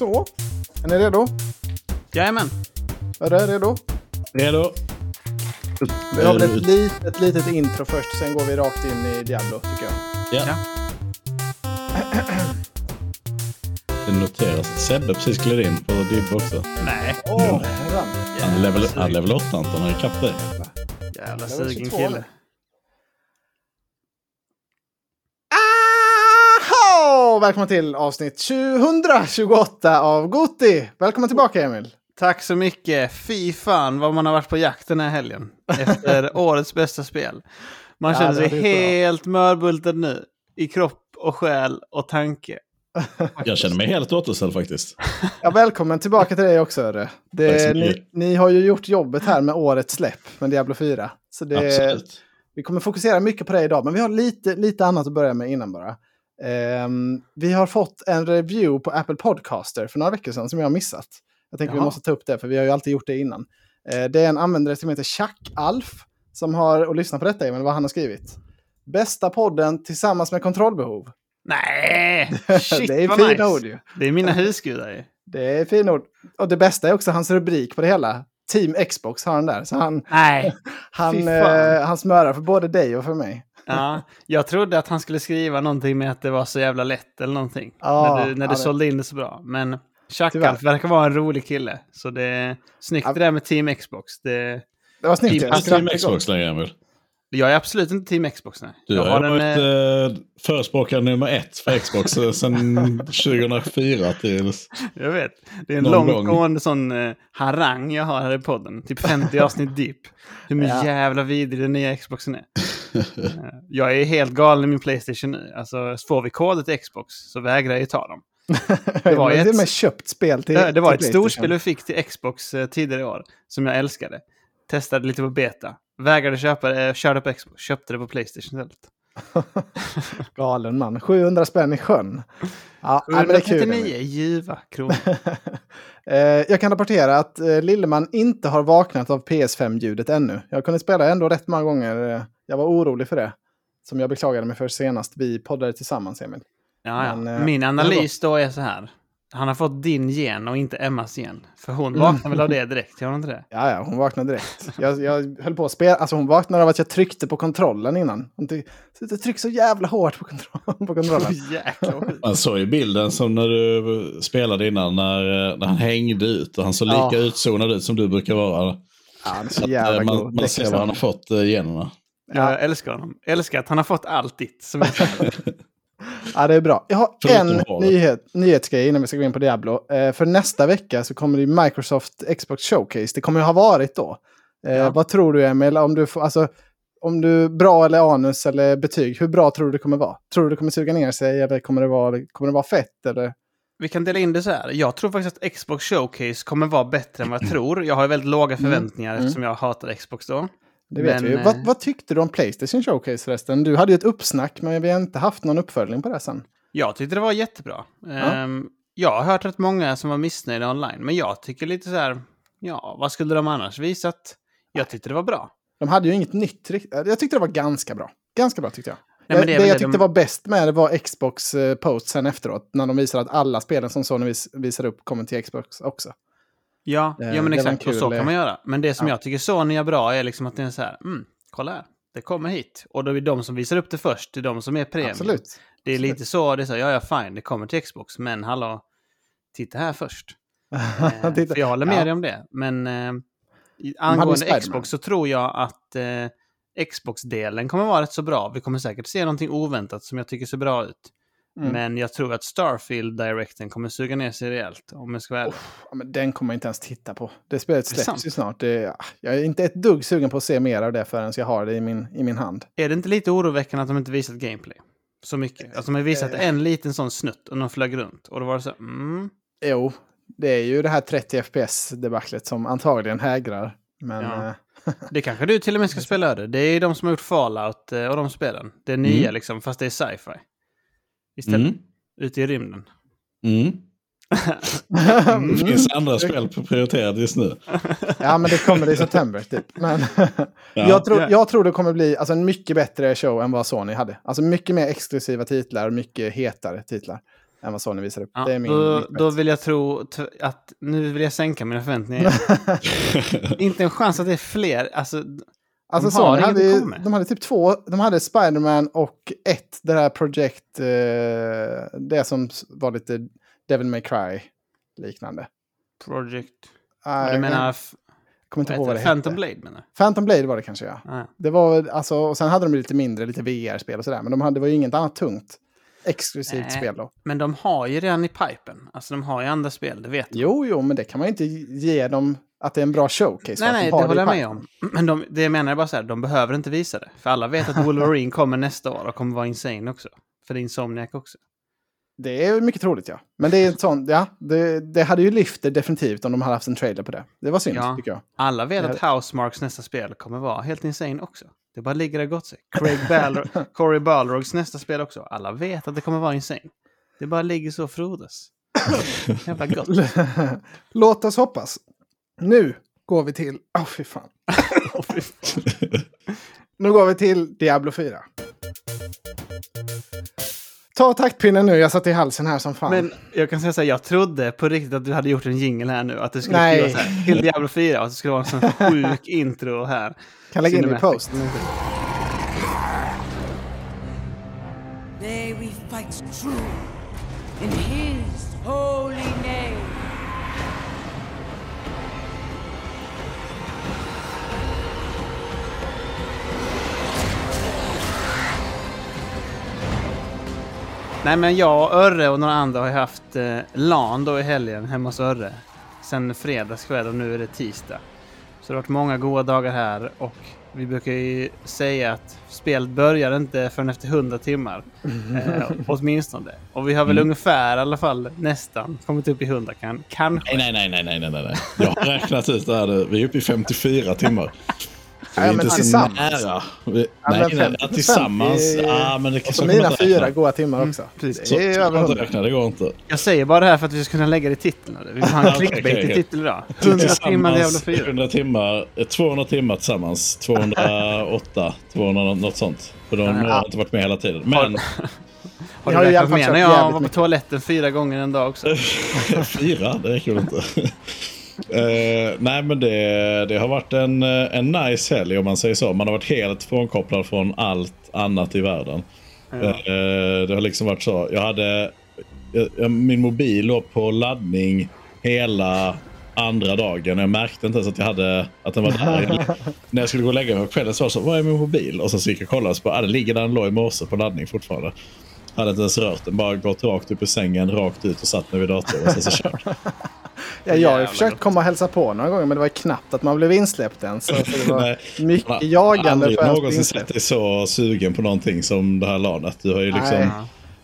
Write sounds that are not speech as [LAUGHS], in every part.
Så, är ni redo? Jajamän. Är det redo? Redo? Vi har väl ett litet, litet intro först, sen går vi rakt in i Diablo tycker jag. Ja. Ja. [CLEARS THROAT] Det noteras att Sebbe precis gled in på Dibbe också. Nej. Åh, Han är level, han är level 8 Anton, han är ikapp dig. Jävla sugen 22 kille. Nu. Aha! Välkommen till avsnitt 2028 av Goti. Välkommen tillbaka Emil. Tack så mycket. Fy fan vad man har varit på jakt den här helgen. Efter [LAUGHS] årets bästa spel. Man Ja, känner det sig är bra. helt mörbultad nu. I kropp och själ och tanke. [LAUGHS] Jag känner mig helt återställd faktiskt. Ja, välkommen tillbaka till dig också. Det, så ni, ni har ju gjort jobbet här med årets släpp med Diablo 4. Så det, Absolut. Vi kommer fokusera mycket på det idag, men vi har lite, lite annat att börja med innan bara. Ehm, vi har fått en review på Apple Podcaster för några veckor sedan som jag har missat. Jag tänker vi Jaha. måste ta upp det, för vi har ju alltid gjort det innan. Eh, det är en användare som heter Chuck Alf som har, och lyssna på detta Emil, vad han har skrivit. Bästa podden tillsammans med kontrollbehov. Nej! Shit [LAUGHS] det är vad fina nice. ord ju. Det är mina husgudar ju. Det är fina ord. Och det bästa är också hans rubrik på det hela. Team Xbox har han där. Så han, Nej. [LAUGHS] han, eh, han smörar för både dig och för mig. Ja, [LAUGHS] jag trodde att han skulle skriva någonting med att det var så jävla lätt eller någonting. Ja, när du, när ja, du det- sålde in det så bra. Men. Chuckalf verkar vara en rolig kille. Så det är snyggt Ja. det där med Team Xbox. Det, Det var snyggt. Team- Team. Xbox längre Emil? jag är absolut inte Team Xbox nej. Du jag har har ju en, varit eh, eh, förespråkare nummer ett för Xbox eh, sedan [LAUGHS] 2004 till... Jag vet. Det är en Någon långt gång. gående sån eh, harang jag har här i podden. Typ 50 avsnitt deep. Hur [LAUGHS] Ja. jävla vidrig den nya Xboxen är. Eh, jag är helt galen i min Playstation. Alltså, får vi koder till Xbox så vägrar jag ju ta dem. [LAUGHS] Det var ett- med köpt spel till Det, det var ett storspel vi fick till Xbox eh, tidigare i år. Som jag älskade. Testade lite på beta. Vägrade köpa det, eh, körde på Xbox. Köpte det på Playstation istället. [LAUGHS] Galen man. 700 spänn i sjön. Ja, nej, men det är kul. 139 ljuva kronor. [LAUGHS] Jag kan rapportera att Lilleman inte har vaknat av PS5-ljudet ännu. Jag kunde spela ändå rätt många gånger. Jag var orolig för det. Som jag beklagade mig för senast vi poddade tillsammans, Emil. Ja, ja. Men, eh, Min analys då är så här. Han har fått din gen och inte Emmas gen. För hon Mm. vaknar väl av det direkt, gör hon inte det? [LAUGHS] Ja, ja, hon vaknade direkt. Jag, jag höll på att spela. Alltså hon vaknade av att jag tryckte på kontrollen innan. Hon tryckte så jävla hårt på, kontro- på kontrollen. [LAUGHS] Sjukt. Man såg ju bilden som när du spelade innan när, när han hängde ut och han såg lika Ja. utzonad ut som du brukar vara. Ja, så Att, eh, jävla man, god. man ser vad han har fått eh, generna. Jag älskar honom. Älskar att han har fått allt ditt. Som är... [LAUGHS] Ja, det är bra. Jag har Förutom en nyhet, nyhetsgrej innan vi ska gå in på Diablo. Eh, för nästa vecka så kommer det ju Microsoft Xbox Showcase. Det kommer ju ha varit då. Eh, Ja. Vad tror du Emil? Om du får, alltså, om du bra eller anus eller betyg, hur bra tror du det kommer vara? Tror du det kommer suga ner sig eller kommer det vara, kommer det vara fett? Eller? Vi kan dela in det så här. Jag tror faktiskt att Xbox Showcase kommer vara bättre än vad jag [CLEARS THROAT] tror. Jag har väldigt låga förväntningar Mm. eftersom jag hatar Xbox då. Det vet Men, vi ju. eh, Vad, vad tyckte du om Playstation Showcase förresten? Du hade ju ett uppsnack men vi har inte haft någon uppföljning på det sen. Jag tyckte det var jättebra. Ehm, jag har hört rätt många som var missnöjda online. Men jag tycker lite så här, ja, vad skulle de annars visat? Jag tyckte det var bra. De hade ju inget nytt rikt- Jag tyckte det var ganska bra. Ganska bra tyckte jag. men jag det det jag det tyckte de- var bäst med det var Xbox eh, post sen efteråt. När de visade att alla spelen som Sony vis visade upp kommer till Xbox också. Ja, Eh, ja men exakt. Och så kan man göra. Men det som ja. jag tycker Sony är bra är liksom att det är så här, mm, kolla här. Det kommer hit. Och då är de som visar upp det först, det är de som är premium. Absolut. Det är absolut. lite så, det är så, ja ja fine, det kommer till Xbox, men hallå, titta här först. [LAUGHS] Eh, Titta. för jag håller med Ja. dig om det. Men eh, angående. Xbox så tror jag att eh, Xbox-delen kommer vara rätt så bra. Vi kommer säkert se någonting oväntat som jag tycker ser bra ut. Mm. Men jag tror att Starfield Directen kommer suga ner sig rejält, om jag ska vara ärlig. Ja, men den kommer jag inte ens titta på. Det spelet släpps ju snart. Det, jag är inte ett dugg sugen på att se mer av det förrän jag har det i min, i min hand. Är det inte lite oroväckande att de inte visat gameplay? Så mycket. Att de har visat Eh. en liten sån snutt och de flög runt. Och då var det så, mm, Jo, det är ju det här 30 FPS-debaclet som antagligen hägrar. Men Ja. eh, [LAUGHS] Det kanske du till och med ska spela över. Det är de som har gjort Fallout eh, och de spelen. Det är nya Mm. liksom, fast det är sci-fi. Istället, Mm. ute i rymden. Mm. Det finns andra spel prioriterade just nu. [LAUGHS] ja, men det kommer i september typ. Men [LAUGHS] Ja. jag, tror, Ja. jag tror det kommer bli alltså, en mycket bättre show än vad Sony hade. Alltså mycket mer exklusiva titlar och mycket hetare titlar. än vad Sony visar upp. Ja, det är min, då, då vill jag tro att nu vill jag sänka mina förväntningar. [LAUGHS] Inte en chans att det är fler. Alltså, Alltså de har Sony hade, de hade typ två, de hade Spider-Man och ett, det där projekt, eh, det som var lite Devil May Cry liknande. Project... Ah, du menar... kommer inte ihåg vad det? Phantom hette. Blade menar Phantom Blade var det kanske ja. Ah, Det var alltså, och sen hade de lite mindre, lite VR-spel och sådär. Men de hade, det var ju inget annat tungt exklusivt Nej. spel då. Men de har ju redan i pipen. Alltså de har ju andra spel, det vet jag. Jo, jo, men det kan man ju inte ge dem att det är en bra showcase. Nej, de nej, har det håller jag med om. [CLEARS THROAT] Men de, det jag menar är bara så här, de behöver inte visa det. För alla vet att [LAUGHS] Wolverine kommer nästa år och kommer vara insane också. För det är Insomniac också. Det är mycket troligt ja. Men det är ett sånt, ja, det, det hade ju lyft det definitivt om de hade haft en trailer på det. Det var synd Ja. tycker jag. Alla vet att Housemarks nästa spel kommer vara helt insane också. Det bara ligger där gott sig. [LAUGHS] Craig Balrog, Corey Balrogs nästa spel också. Alla vet att det kommer vara insane. Det bara ligger så och frodas. [LAUGHS] Jävla gott. Låt oss hoppas. Nu går vi till... Åh, fy fan. [LAUGHS] Åh, fy fan. Nu går vi till Diablo 4. Ta taktpinnen nu, jag satt i halsen här som fan. Men jag kan säga så här, jag trodde på riktigt att du hade gjort en jingle här nu. Att det skulle Nej. skriva så här, till Diablo 4 och att det skulle vara en sån [LAUGHS] sjuk intro här. kan lägga in det i post. May we fight true in his holy name. Nej men jag och Örre och några andra har ju haft eh, LAN då i helgen hemma hos Örre. Sen fredagskväll och nu är det tisdag. Så det har varit många goda dagar här och vi brukar ju säga att spelet börjar inte förrän efter 100 timmar. Eh, [LAUGHS] åtminstone. Och vi har väl ungefär i alla fall nästan kommit upp i 100 kan, kanske. Nej, nej, nej, nej, nej, nej, nej. Jag har räknat ut det här nu. Vi är uppe i 54 timmar. Ja, men inte så tillsammans. nära. Vi, Ja, nej, men nej, 50 ja, tillsammans. är- Ja, men det Och så mina fyra goda timmar också. precis. Så, Det är så över kan man inte 100. räkna, det går inte. Jag säger bara det här för att vi ska kunna lägga det i titeln. Vi vill ha en clickbait i titel idag. [LAUGHS] 100 timmar Diablo 4. 100 timmar, eh, 200 timmar tillsammans. 208, 200 något sånt. För de har inte varit med hela tiden. Men [LAUGHS] Har du har ju i alla räknat fall med när jag var på toaletten fyra gånger en dag också? [LAUGHS] fyra, det räcker väl inte. Eh, nej men det, det har varit en, eh, en nice helg om man säger så. Man har varit helt frånkopplad från allt annat i världen. Eh, det har liksom varit så. Jag hade jag, min mobil låg på laddning hela andra dagen. Jag märkte inte ens att jag hade att den var där. Jag, [LAUGHS] när jag skulle gå och lägga mig på kvällen så var det så, vad är min mobil? Och så, så gick jag och kollade och så bara, ah, det ligger där den låg i morse på laddning fortfarande. Hade inte ens rört den, bara gått rakt upp ur sängen, rakt ut och satt mig vid datorn och sen så kört. [LAUGHS] Ja, jag har försökt gott. komma och hälsa på några gånger men det var knappt att man blev insläppt än. Så, det [LAUGHS] var mycket Man har jagande aldrig för att bli någonsin sett dig så sugen på någonting som det här LANet. Du har ju liksom... Nej.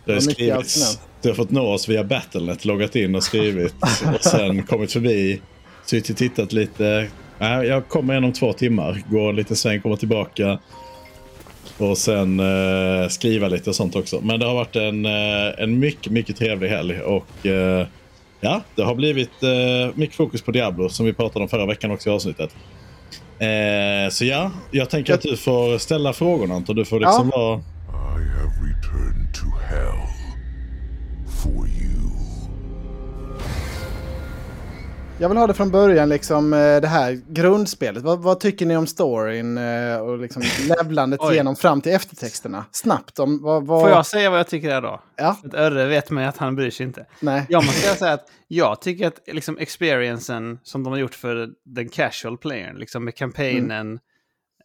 Du har, skrivit, du har fått nå oss via Battlenet, loggat in och skrivit och sen kommit förbi, suttit och tittat lite. Nej, jag kommer igen om två timmar, går en liten sväng, kommer tillbaka. Och sen eh, skriva lite och sånt också. Men det har varit en, eh, en mycket, mycket trevlig helg. Och eh, ja, det har blivit eh, mycket fokus på Diablo som vi pratade om förra veckan också i avsnittet. Eh, så ja, jag tänker att du får ställa frågorna Anton. Du får liksom vara... I have returned to hell for you. Jag vill ha det från början, liksom eh, det här grundspelet. Vad, vad tycker ni om storyn eh, och liksom [LAUGHS] levlandet genom fram till eftertexterna? Snabbt om vad... vad... Får jag säga vad jag tycker är då? Ja, För att Örre vet mig att han bryr sig inte. nej. Jag måste säga här att jag tycker att liksom experiencen som de har gjort för den casual playern, liksom med kampanjen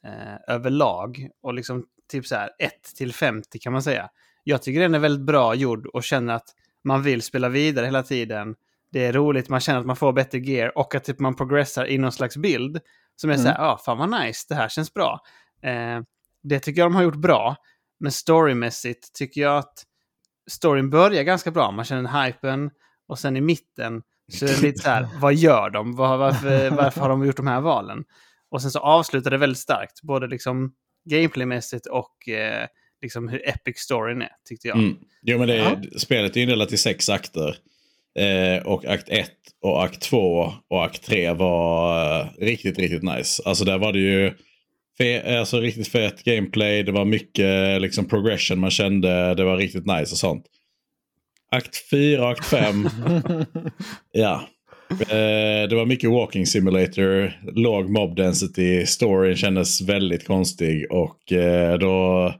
eh, överlag och liksom typ så här 1 till 50 kan man säga. Jag tycker den är väldigt bra gjord och känner att man vill spela vidare hela tiden. Det är roligt, man känner att man får bättre gear och att typ man progressar i någon slags bild som är så här, ja, fan vad nice, det här känns bra. Eh, det tycker jag de har gjort bra, men storymässigt tycker jag att storyn börjar ganska bra. Man känner hypen och sen i mitten så är det lite så här, [LAUGHS] vad gör de? Var, varför, varför har de gjort de här valen? Och sen så avslutar det väldigt starkt, både liksom gameplaymässigt och eh, liksom hur epic storyn är, tyckte jag. Mm. Jo, men det är, Ja. spelet är indelat i sex akter. Eh, och akt 1 och akt 2 och akt 3 var eh, riktigt, riktigt nice. Alltså där var det ju alltså, riktigt fett gameplay. Det var mycket liksom progression man kände. Det var riktigt nice och sånt. akt 4 och akt 5. [LAUGHS] ja. Eh, det var mycket walking simulator, låg mob density, storyn kändes väldigt konstig och eh, då,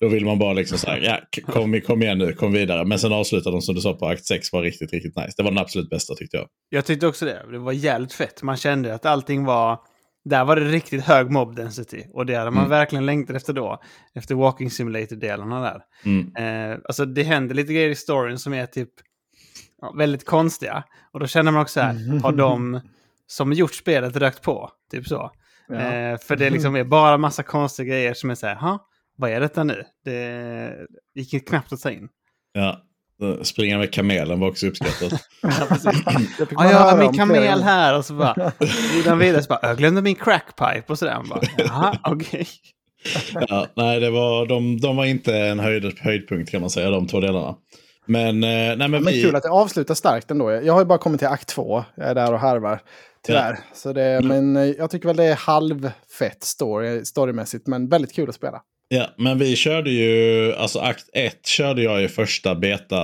då vill man bara liksom så här, ja, kom, kom igen nu, kom vidare. Men sen avslutade de som du sa på akt 6 var riktigt, riktigt nice. Det var den absolut bästa tyckte jag. Jag tyckte också det. Det var jävligt fett. Man kände att allting var... Där var det riktigt hög mob density. Och det hade man Mm. verkligen längtat efter då. Efter walking simulator-delarna där. Mm. Eh, alltså det händer lite grejer i storyn som är typ ja, väldigt konstiga. Och då känner man också så här, har de som gjort spelet rökt på? Typ så. Ja. Eh, för det liksom är bara massa konstiga grejer som är så här, ha, vad är detta nu? Det gick knappt att ta in. Ja. Springa med kamelen var också uppskattat. [LAUGHS] Ja, Ja, man jag har min kamel här och så bara [LAUGHS] vidare vidare. Så bara, jag glömde min crackpipe och sådär. Man bara, [LAUGHS] Jaha, okej. ja, nej, det var, de, de var inte en höjd, höjdpunkt kan man säga, de två delarna. Men, eh, nej, men Men vi... kul att det avslutar starkt ändå. Jag har ju bara kommit till akt två. Jag är där och harvar. Tyvärr. Så det, men eh, jag tycker väl det är halvfett story, storymässigt. Men väldigt kul att spela. Ja, men vi körde ju, alltså akt 1 körde jag i första beta,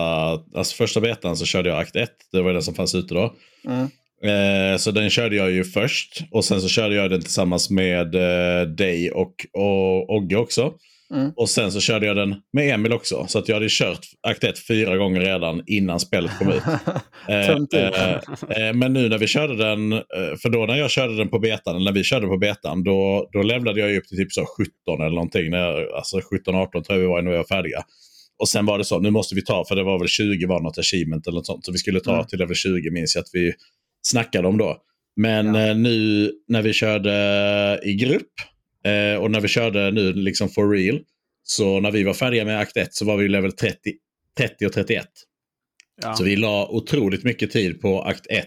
alltså första betan så körde jag akt 1. Det var den som fanns ute då. Mm. Eh, så den körde jag ju först. Och sen så körde jag den tillsammans med eh, dig och, och Ogge också. Mm. Och sen så körde jag den med Emil också. Så att jag hade kört akt 1 fyra gånger redan innan spelet kom ut. [LAUGHS] Eh, ut. eh, eh, men nu när vi körde den, eh, för då när jag körde den på betan, eller när vi körde på betan, då, då levlade jag upp till typ så 17 eller någonting. När jag, alltså 17-18 tror jag vi var när vi var färdiga. Och sen var det så, nu måste vi ta, för det var väl 20 var något achievement eller något sånt. Så vi skulle ta Mm. till level 20 minns jag att vi snackade om då. Men Ja. eh, nu när vi körde i grupp eh, och när vi körde nu liksom for real. Så när vi var färdiga med akt 1 så var vi level 30, 30 och 31. Ja. Så vi la otroligt mycket tid på akt 1.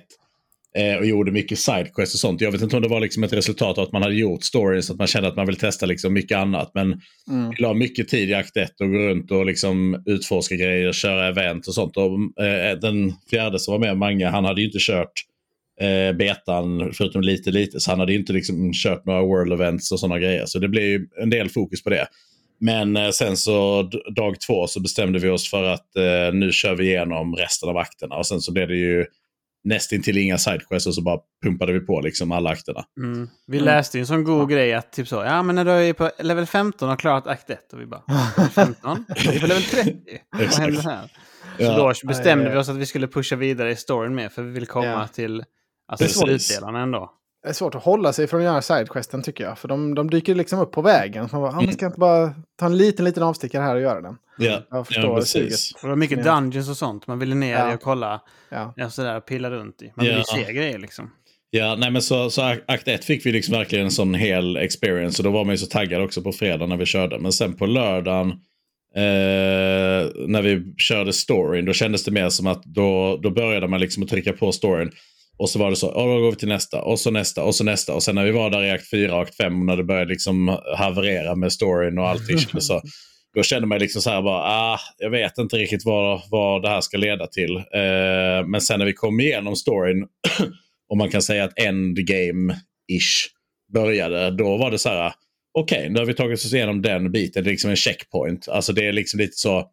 Eh, och gjorde mycket sidequests och sånt. Jag vet inte om det var liksom ett resultat av att man hade gjort stories, att man kände att man vill testa liksom mycket annat. Men Mm. vi la mycket tid i akt 1 och gå runt och liksom utforska grejer, köra event och sånt. Och, eh, den fjärde som var med, Mange, han hade ju inte kört eh, betan förutom lite lite. Så han hade ju inte liksom kört några world events och sådana grejer. Så det blev ju en del fokus på det. Men eh, sen så dag två så bestämde vi oss för att eh, nu kör vi igenom resten av akterna. Och sen så blev det ju nästintill inga sidequests och så bara pumpade vi på liksom alla akterna. Mm. Vi läste ju en sån god grej att typ så, ja men när du är på level 15 och har klarat akt 1 och vi bara, level [LAUGHS] 15? Vi är på level 30? [LAUGHS] Vad händer här? Så Ja. då bestämde vi oss att vi skulle pusha vidare i storyn med, för vi vill komma Ja. till alltså, Precis. slutdelarna ändå. Det är svårt att hålla sig från att göra sidequesten tycker jag. För de, de dyker liksom upp på vägen. Så man bara, ah, ska inte bara ta en liten, liten avstickare här och göra den? Ja, Jag förstår ja precis. För det var mycket dungeons och sånt, man ville ner Ja. och kolla, Ja. ja, sådär, pilla runt i. Man Ja. ju se grejer liksom. Ja, nej men så, så ak- akt 1 fick vi liksom verkligen en sån hel experience. Och då var man ju så taggad också på fredag när vi körde. Men sen på lördagen eh, när vi körde storyn, då kändes det mer som att då, då började man liksom att trycka på storyn. Och så var det så, och då går vi till nästa, och så nästa, och så nästa. Och sen när vi var där i akt 4 och akt 5, när det började liksom haverera med storyn och allting. så, då kände man liksom så här bara, ah, jag vet inte riktigt vad, vad det här ska leda till. Eh, men sen när vi kom igenom storyn, [CLEARS THROAT] och man kan säga att endgame-ish började, då var det så här, okej, nu har vi tagit oss igenom den biten, det är liksom en checkpoint. Alltså det är liksom lite så,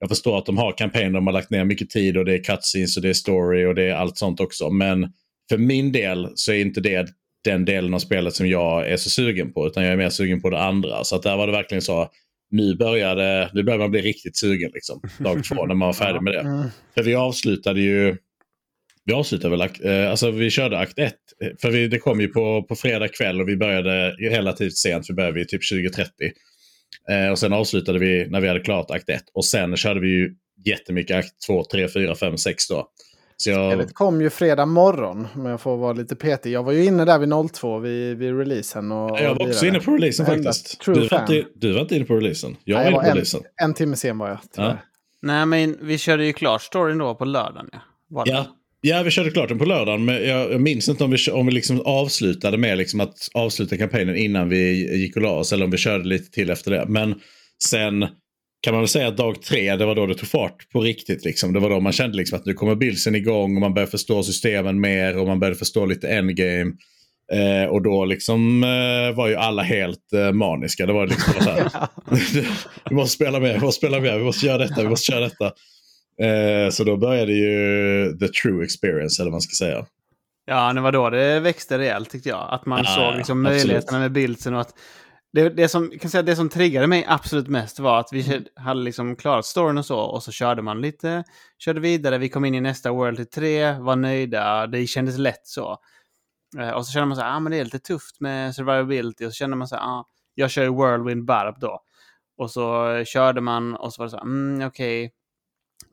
jag förstår att de har kampanjer, de har lagt ner mycket tid och det är cutscenes och det är story och det är allt sånt också. Men för min del så är inte det den delen av spelet som jag är så sugen på, utan jag är mer sugen på det andra. Så att där var det verkligen så, nu började, nu börjar man bli riktigt sugen liksom, dag två när man var färdig med det. Mm. För vi avslutade ju, vi avslutade väl, akt- eh, alltså vi körde akt 1. För vi, det kom ju på, på fredag kväll och vi började relativt sent, vi började vid typ 20.30. Eh, och sen avslutade vi när vi hade klarat akt 1. Och sen körde vi ju jättemycket akt 2, 3, 4, 5, 6 då. Så jag, Spelet kom ju fredag morgon, om jag får vara lite petig. Jag var ju inne där vid 02 vid, vid releasen. Och, jag var också inne på releasen faktiskt. Du var, inte, du var inte inne på releasen. Jag var Nej, inne jag på var en, releasen. en timme sen var jag, tyvärr. Nej, men vi körde ju klart storyn då på lördagen. Ja. Var? Ja. Ja, vi körde klart den på lördagen. Men jag, jag minns inte om vi, om vi liksom avslutade med liksom att avsluta kampanjen innan vi gick och la oss. Eller om vi körde lite till efter det. Men sen kan man väl säga att dag tre, det var då det tog fart på riktigt. Liksom. Det var då man kände liksom att nu kommer bildsen igång och man började förstå systemen mer och man började förstå lite endgame. Eh, och då liksom eh, var ju alla helt eh, maniska. Det var liksom så här, [LAUGHS] [LAUGHS] vi måste spela mer, vi måste spela mer, vi måste göra detta, vi måste köra detta. Eh, så då började ju the true experience, eller vad man ska säga. Ja, det var då det växte rejält tyckte jag. Att man Ja, såg liksom absolut. möjligheterna med bildsen och att det, det, som, kan säga, det som triggade mig absolut mest var att vi Mm. hade liksom klarat storyn och så och så körde man lite, körde vidare, vi kom in i nästa World till 3, var nöjda, det kändes lätt så. Eh, Och så kände man så här, ah, men det är lite tufft med survivability och så kände man så här, ah, jag kör ju Whirlwind Barb då. Och så körde man och så var det så här, mm, okej,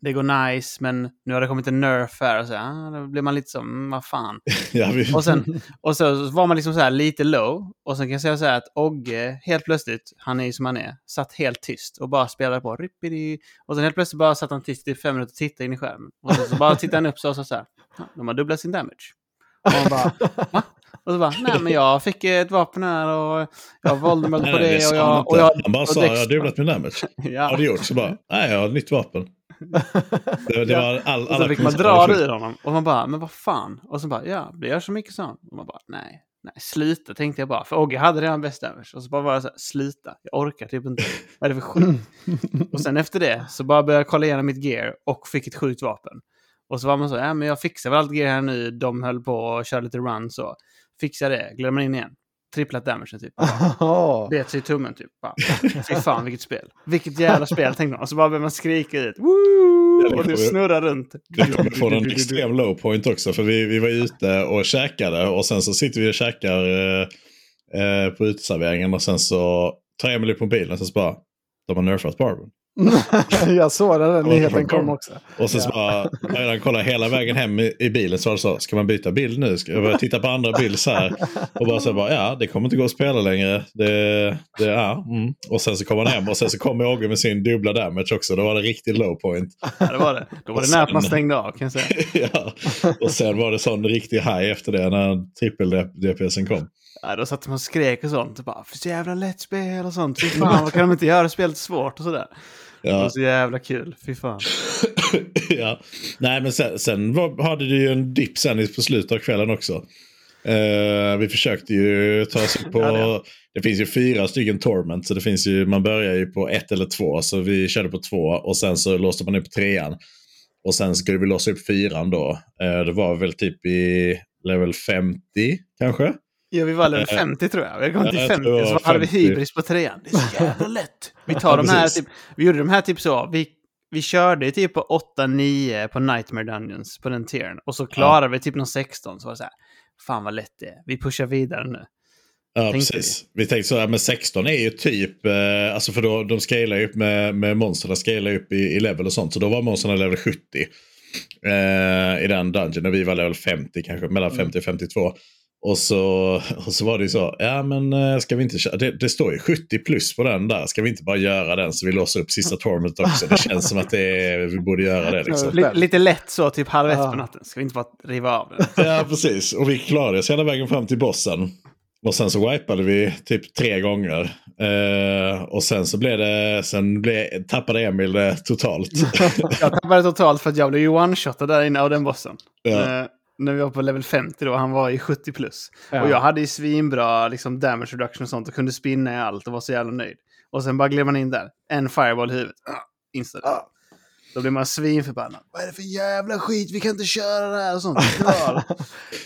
det går nice, men nu har det kommit en nerf här och så, ah, då blir man lite så, mm, vad fan. [LAUGHS] Ja, vi, Och sen, och så var man liksom så här lite low. Och sen kan jag säga så här att Ogge, helt plötsligt, han är ju som han är, satt helt tyst och bara spelade på rippidi. Och sen helt plötsligt bara satt han tyst i fem minuter och tittade in i skärmen. Och sen så bara [LAUGHS] tittade han upp så och sa så här, "Ja, de har dubblat sin damage. Och man bara, [LAUGHS] va? Och så bara, nej men jag fick ett vapen här och jag Voldemort nej, på det. och jag, inte. och jag, han bara och sa, jag har dubblat min damage. Ja. Har du gjort? Så bara, nej jag har ett nytt vapen. Det, det var all, Och så alla fick man dra ur honom. Och man bara, men vad fan? Och så bara, ja, det gör så mycket sånt. Och man bara, nej, nej, sluta tänkte jag bara. För Ogge hade redan damage. Och så bara var jag så här, sluta, jag orkar typ inte. Vad är det för skit? [LAUGHS] och sen efter det så bara började jag kolla igenom mitt gear och fick ett sjukt vapen. Och så var man så, ja men jag fixar väl allt gear här nu. De höll på att köra lite run så. Fixar det, glömmer in igen. Tripplat damage typ. Ja. Bet sig i tummen typ. Bara, Fy fan vilket spel. Vilket jävla spel tänkte man. Och så bara började man skrika ut. Woo! Och det kommer- snurrar runt. Det kommer från en extrem low point också. För vi, vi var ute och käkade och sen så sitter vi och käkar eh, eh, på uteserveringen och sen så tar Emil upp mobilen och så bara de har nerfat Barben. [LAUGHS] jag såg den, den Och- nyheten kom också. Och sen så bara, när jag kollar hela vägen hem i, i bilen så var det så, ska man byta bild nu? Ska jag börja titta på andra bilder så här? Och bara så bara, ja det kommer inte gå att spela längre. Det, det, ja, mm. Och sen så kommer han hem och sen så kommer Ogge med sin dubbla damage också. Då var det riktigt low point. Ja, det var det. Då var det Och nära man stängde av kan jag säga. [LAUGHS] ja. Och sen var det sån riktig high efter det när trippel-DPSen kom. Ja, då satt man och skrek och sånt. Bara, för så jävla lätt spel och sånt. Fy fan, vad kan de inte göra spelet svårt och sådär. Det var Ja. så jävla kul. Fy fan. [COUGHS] ja. Nej, men sen, sen var, hade du ju en dipp sen på slutet av kvällen också. Eh, vi försökte ju ta oss upp på... Ja, det. det finns ju fyra stycken torment, så det finns ju, man börjar ju på ett eller två. Så vi körde på två och sen så låste man upp trean. Och sen skulle vi låsa upp fyran då. Eh, det var väl typ i level 50 kanske. Ja, vi var level Eh, 50 tror jag. Vi kom till jag 50 tror det så var hade vi 50. hybris på trean. Det är så jävla lätt. Vi tar Ja, de här typ, vi gjorde de här typ så. Vi, vi körde typ på 8-9 på Nightmare Dungeons på den tiern. Och så klarade vi typ någon 16 så var det så här. Fan vad lätt det är. Vi pushar vidare nu. Ja, precis. Vi. tänkte så här, men 16 är ju typ, eh, alltså för då, de scalar ju upp med, med monsterna, scalar upp i, i level och sånt. Så då var monsterna level 70 eh, i den dungeon. Och vi var level 50, kanske mellan 50 och 52. Och så, och så var det ju så, ja men eh, ska vi inte köra, det, det står ju 70 plus på den där, ska vi inte bara göra den så vi låser upp sista torment också? Det känns som att det är, vi borde göra det liksom. Li- lite lätt så, typ halv ett på natten. Ska vi inte bara riva av den? Ja, precis. Och vi klarade oss hela vägen fram till bossen. Och sen så wipade vi typ tre gånger. Eh, och sen så blev det, sen blev, tappade Emil det totalt. [LAUGHS] Jag tappade totalt för att jag blev ju one-shotad där inne av den bossen. Ja. Eh, när vi var på level 50 då, han var i 70 plus. Ja. Och jag hade ju svinbra liksom, damage reduction och sånt och kunde spinna i allt och var så jävla nöjd. Och sen bara gled man in där, en fireball i huvudet. Ah, Insta. Ja. Då blir man svinförbannad. Vad är det för jävla skit? Vi kan inte köra det här och sånt.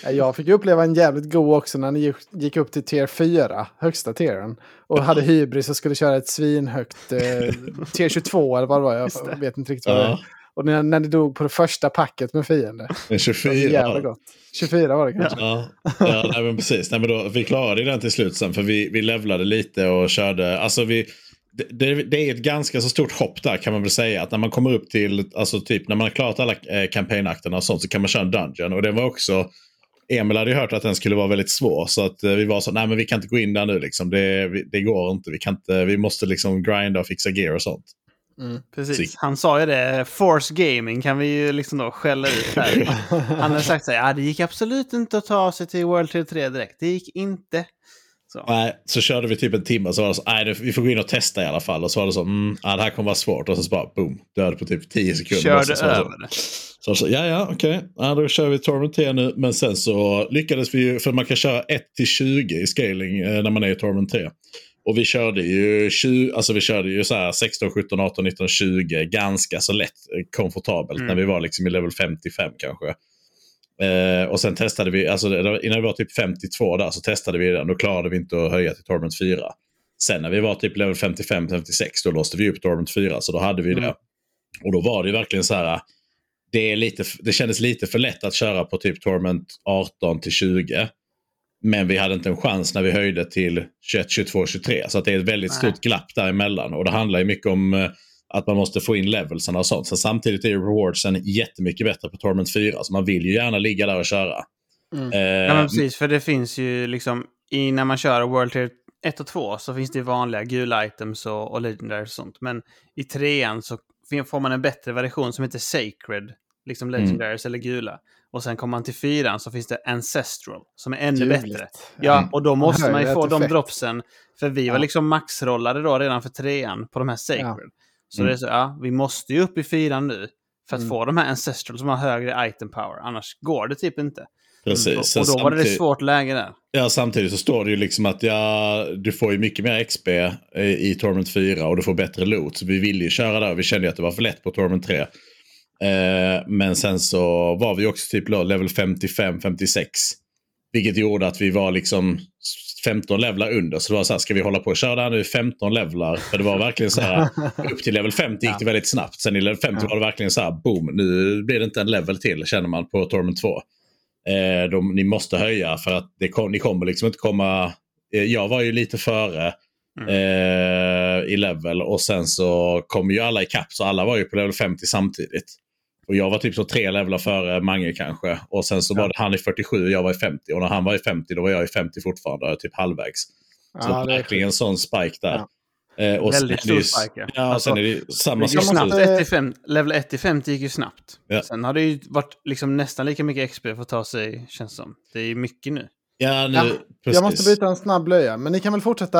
[LAUGHS] Jag fick uppleva en jävligt god också när ni gick, upp till tier 4, högsta tieren. Och hade hybris och skulle köra ett svinhögt eh, [LAUGHS] tier 22 eller vad det var. Jag vet inte riktigt vad det är. Och när, när ni dog på det första packet med Det var 24. jävla gott. 24 var det kanske. Ja, ja nej, men precis. Nej, men då, vi klarade den till slut sen för vi, vi levlade lite och körde. Alltså vi, det, det, det är ett ganska så stort hopp där kan man väl säga. Att när man kommer upp till, alltså typ när man har klarat alla eh, campaign-akterna och sånt så kan man köra en dungeon. Och det var också, Emil hade ju hört att den skulle vara väldigt svår. Så att eh, vi var så, nej men vi kan inte gå in där nu liksom. Det, vi, det går inte. Vi, kan inte. vi måste liksom grinda och fixa gear och sånt. Precis. Sick. Han sa ju det, Force Gaming kan vi ju liksom då skälla ut här. [LAUGHS] Han hade sagt så här, ja det gick absolut inte att ta sig till World Trade 3 direkt. Det gick inte. Så. Nej, så körde vi typ en timme och så var det så, nej vi får gå in och testa i alla fall. Och så var det så, mm, ja, det här kommer vara svårt. Och så bara boom, död på typ 10 sekunder. Körde så över det. Så, så ja, ja, okej. Ja, då kör vi Torment 3 nu. Men sen så lyckades vi ju, för man kan köra 1 till 20 i scaling eh, när man är i Torment 3. Och vi körde ju, 20, alltså vi körde ju så här 16, 17, 18, 19, 20 ganska så lätt eh, komfortabelt Mm. när vi var liksom i level 55 kanske. Eh, och sen testade vi, alltså innan vi var typ 52 där så testade vi den. Då klarade vi inte att höja till Torment 4. Sen när vi var typ level 55-56 då låste vi upp Torment 4 så då hade vi det. Mm. Och då var det verkligen så här. Det, är lite, det kändes lite för lätt att köra på typ Torment 18 till 20. Men vi hade inte en chans när vi höjde till 21, 22, 23. Så att det är ett väldigt Nej. stort glapp däremellan. Och det handlar ju mycket om eh, att man måste få in levelsarna och sånt. Sen samtidigt är ju rewardsen jättemycket bättre på Torment 4. Så man vill ju gärna ligga där och köra. Mm. Eh, Ja, men precis. För det finns ju liksom, i, när man kör World Tier 1 och 2 så finns det vanliga gula items och, och legendary och sånt. Men i trean så fin- får man en bättre version som heter Sacred. Liksom Mm. legendaries eller gula. Och sen kommer man till fyran så finns det Ancestral som är ännu Ljuvligt. bättre. Ja, Mm. och då måste höjer man ju få de effekt. dropsen. För vi var Ja. liksom maxrollade då redan för trean på de här Sacred. Ja. Så Mm. det är så, ja, vi måste ju upp i fyran nu. För att Mm. få de här Ancestral som har högre item power. Annars går det typ inte. Precis. Och, och då var det ett svårt läge där. Ja, samtidigt så står det ju liksom att ja, du får ju mycket mer XP i, i Torment 4 och du får bättre loot. Så vi ville ju köra där. Vi kände ju att det var för lätt på Torment 3. Eh, men sen så var vi också typ level 55-56. Vilket gjorde att vi var liksom 15 levlar under. Så det var så här, ska vi hålla på och köra där nu i 15 levlar? För det var verkligen så här, [LAUGHS] upp till level 50 gick det väldigt snabbt. Sen i level 50 var det verkligen så här, boom, nu blir det inte en level till känner man på Torment 2. Eh, de, ni måste höja för att det kom, ni kommer liksom inte komma... Eh, jag var ju lite före eh, i level och sen så kom ju alla ikapp så alla var ju på level 50 samtidigt. Och jag var typ så tre levlar före Mange kanske. Och sen så var det han i 47 och jag var i 50. Och när han var i 50 då var jag i 50 fortfarande, typ halvvägs. Så Ja, det är verkligen en sån spike där. Ja. Eh, och Väldigt stor spike, ja. Ja, Alltså, sen är det samma Jag sak. måste- snabbt. 1 till fem, level 1 till 50 gick ju snabbt. Ja. Sen har det ju varit liksom nästan lika mycket XP för att ta sig, känns som. Det är ju mycket nu. Ja, nu, Ja. Jag måste byta en snabb blöja, men ni kan väl fortsätta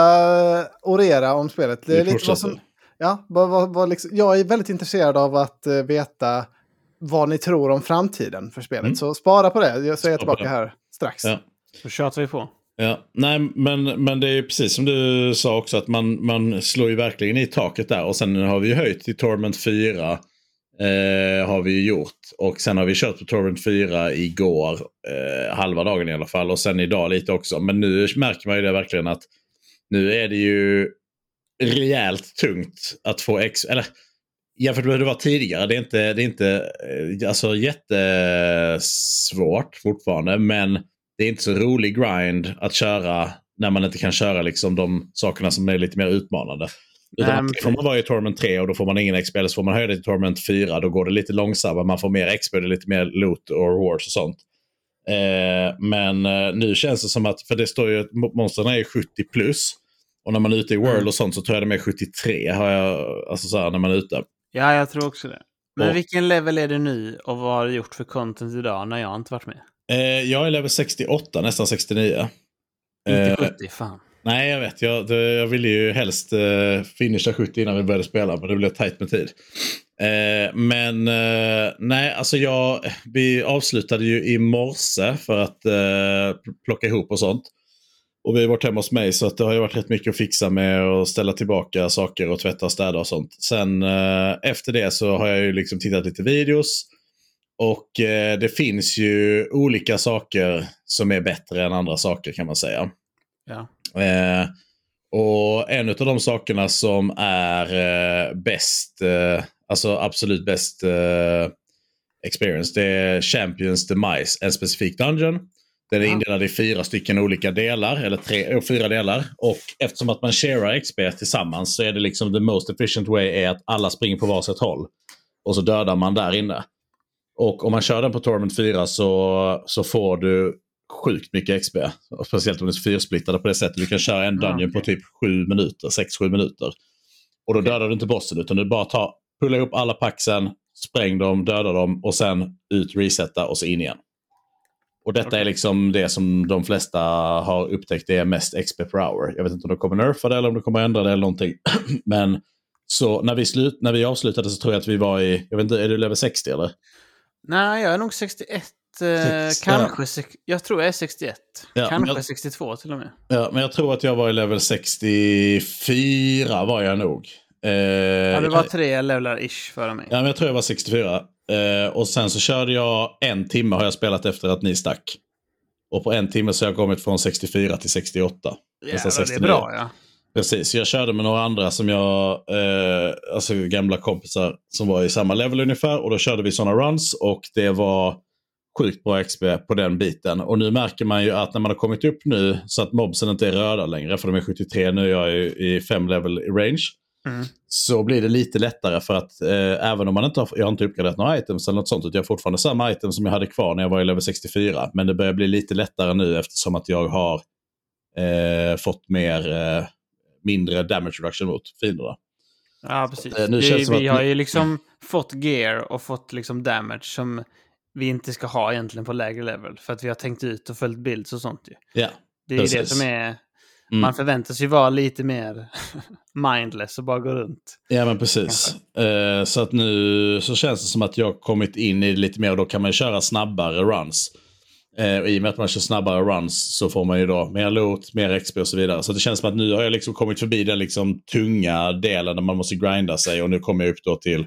eh, orera om spelet. Det är lite vad som, ja, vad, vad, vad liksom, jag är väldigt intresserad av att eh, veta vad ni tror om framtiden för spelet. Mm. Så spara på det, jag- så är Spara tillbaka här strax. Ja. Så tjatar vi på. Ja, nej, men, men det är ju precis som du sa också att man, man slår ju verkligen i taket där. Och sen har vi ju höjt till Torment 4. Eh, har vi ju gjort. Och sen har vi kört på Torment 4 igår. Eh, halva dagen i alla fall. Och sen idag lite också. Men nu märker man ju det verkligen att nu är det ju rejält tungt att få X... Eller jämfört med hur det var tidigare. Det är inte, det är inte eh, alltså, jättesvårt fortfarande. Men det är inte så rolig grind att köra när man inte kan köra liksom de sakerna som är lite mer utmanande. Utan antingen får man vara i Torment 3 och då får man ingen XP. Eller så får man höja det till Torment 4. Då går det lite långsammare. Man får mer XP, det är lite mer loot och rewards och sånt. Eh, men eh, nu känns det som att, för det står ju att mo- monstren är 70 plus. Och när man är ute i World Mm. och sånt så tror jag de är 73. Har jag, alltså så här, när man är ute. Ja, jag tror också det. Men Och- vilken level är du nu och vad har du gjort för content idag när jag inte varit med? Eh, jag är level 68, nästan 69. Inte Eh, 70, fan. Nej, jag vet. Jag, det, jag ville ju helst eh, finisha 70 innan vi började spela, men det blev tajt med tid. Eh, men eh, nej, alltså jag, vi avslutade ju i morse för att eh, plocka ihop och sånt. Och vi har varit hemma hos mig så att det har ju varit rätt mycket att fixa med och ställa tillbaka saker och tvätta och städa och sånt. Sen eh, efter det så har jag ju liksom tittat lite videos. Och eh, det finns ju olika saker som är bättre än andra saker kan man säga. Ja. Eh, och en av de sakerna som är eh, bäst, eh, alltså absolut bäst eh, experience, det är Champions Demise, en specifik dungeon. Den är indelad i fyra stycken olika delar, eller tre, eh, fyra delar. Och eftersom att man sharear XP tillsammans så är det liksom the most efficient way är att alla springer på varsitt håll. Och så dödar man där inne. Och om man kör den på Torment 4 så, så får du sjukt mycket XP. Och Speciellt om det är fyrsplittade på det sättet. Du kan köra en Ja, dungeon på okej. typ 7 minuter, 6-7 minuter. Och då dödar du inte bossen utan du bara tar, pullar upp alla paxen, spräng dem, dödar dem och sen ut, resetta och så in igen. Och detta är liksom det som de flesta har upptäckt det är mest XP per hour. Jag vet inte om de kommer nerfa det eller om de kommer ändra det eller någonting. [CLEARS THROAT] Men så när vi, slut, när vi avslutade så tror jag att vi var i, jag vet inte, är du level 60 eller? Nej, jag är nog 61 eh, Sex- kanske... Jag tror jag är 61. Ja, kanske jag- 62 till och med. Ja, men jag tror att jag var i level 64 var jag nog. Eh, Ja, det var tre levlar ish före mig. Ja, men jag tror jag var 64. Eh, och sen så körde jag en timme har jag spelat efter att ni stack. Och på en timme så har jag kommit från 64 till 68. nästan Jävlar, det är 69. bra ja. Precis, jag körde med några andra som jag, eh, alltså gamla kompisar som var i samma level ungefär. Och då körde vi sådana runs och det var sjukt bra XP på den biten. Och nu märker man ju att när man har kommit upp nu så att mobsen inte är röda längre, för de är 73, nu är jag i, i fem level i range. Mm. Så blir det lite lättare för att eh, även om man inte har, jag har inte uppgraderat några items eller något sånt, utan jag har fortfarande samma items som jag hade kvar när jag var i level 64. Men det börjar bli lite lättare nu eftersom att jag har eh, fått mer, eh, mindre damage reduction mot fienderna. Ja, precis. Eh, nu vi känns vi att- har ju liksom fått gear och fått liksom damage som vi inte ska ha egentligen på lägre level. För att vi har tänkt ut och följt builds och sånt ju. Ja, Det är ju det Precis. som är... Mm. Man förväntas ju vara lite mer [LAUGHS] mindless och bara gå runt. Ja men precis. Eh, så att nu så känns det som att jag har kommit in i det lite mer och då kan man köra snabbare runs. Eh, och I och med att man kör snabbare runs så får man ju då mer loot, mer XP och så vidare. Så det känns som att nu har jag liksom kommit förbi den liksom tunga delen där man måste grinda sig och nu kommer jag upp då till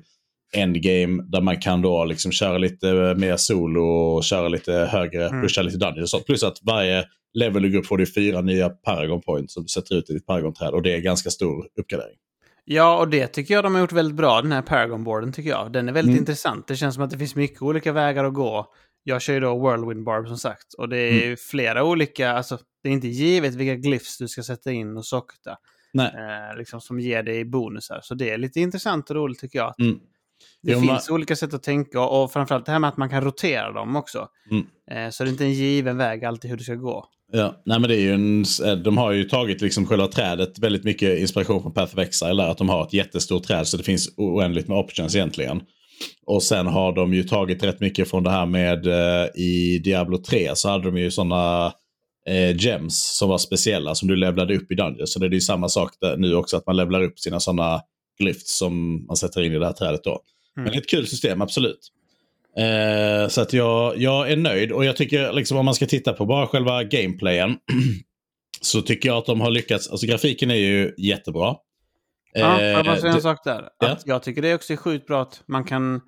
endgame där man kan då liksom köra lite mer solo och köra lite högre, Mm. pusha lite dungeons och sånt. Plus att varje level du går upp får du fyra nya paragon points som du sätter ut i ditt paragon-träd och det är ganska stor uppgradering. Ja, och det tycker jag de har gjort väldigt bra, den här Paragon-boarden tycker jag. Den är väldigt Mm. intressant. Det känns som att det finns mycket olika vägar att gå. Jag kör ju då Whirlwind Barb som sagt. Och det är Mm. flera olika, alltså det är inte givet vilka glyphs du ska sätta in och sokta. Eh, liksom som ger dig bonusar. Så det är lite intressant och roligt tycker jag. Mm. Det Jo, finns man- olika sätt att tänka och framförallt det här med att man kan rotera dem också. Mm. Eh, så det är inte en given väg alltid hur du ska gå. Ja, nej men det är ju en, de har ju tagit liksom själva trädet väldigt mycket inspiration från Path of Exile. Där, att de har ett jättestort träd så det finns oändligt med options egentligen. Och sen har de ju tagit rätt mycket från det här med eh, i Diablo 3 så hade de ju sådana eh, gems som var speciella som du levlade upp i Dungeons. Så det är ju samma sak där, nu också att man levlar upp sina sådana glyphs som man sätter in i det här trädet då. Men det är ett kul system, absolut. Eh, så att jag, jag är nöjd och jag tycker liksom om man ska titta på bara själva gameplayen [CLEARS THROAT] så tycker jag att de har lyckats. Alltså grafiken är ju jättebra. Ja, får jag bara Eh, säga en sak där? ja. Att Jag tycker det också är sjukt bra att man kan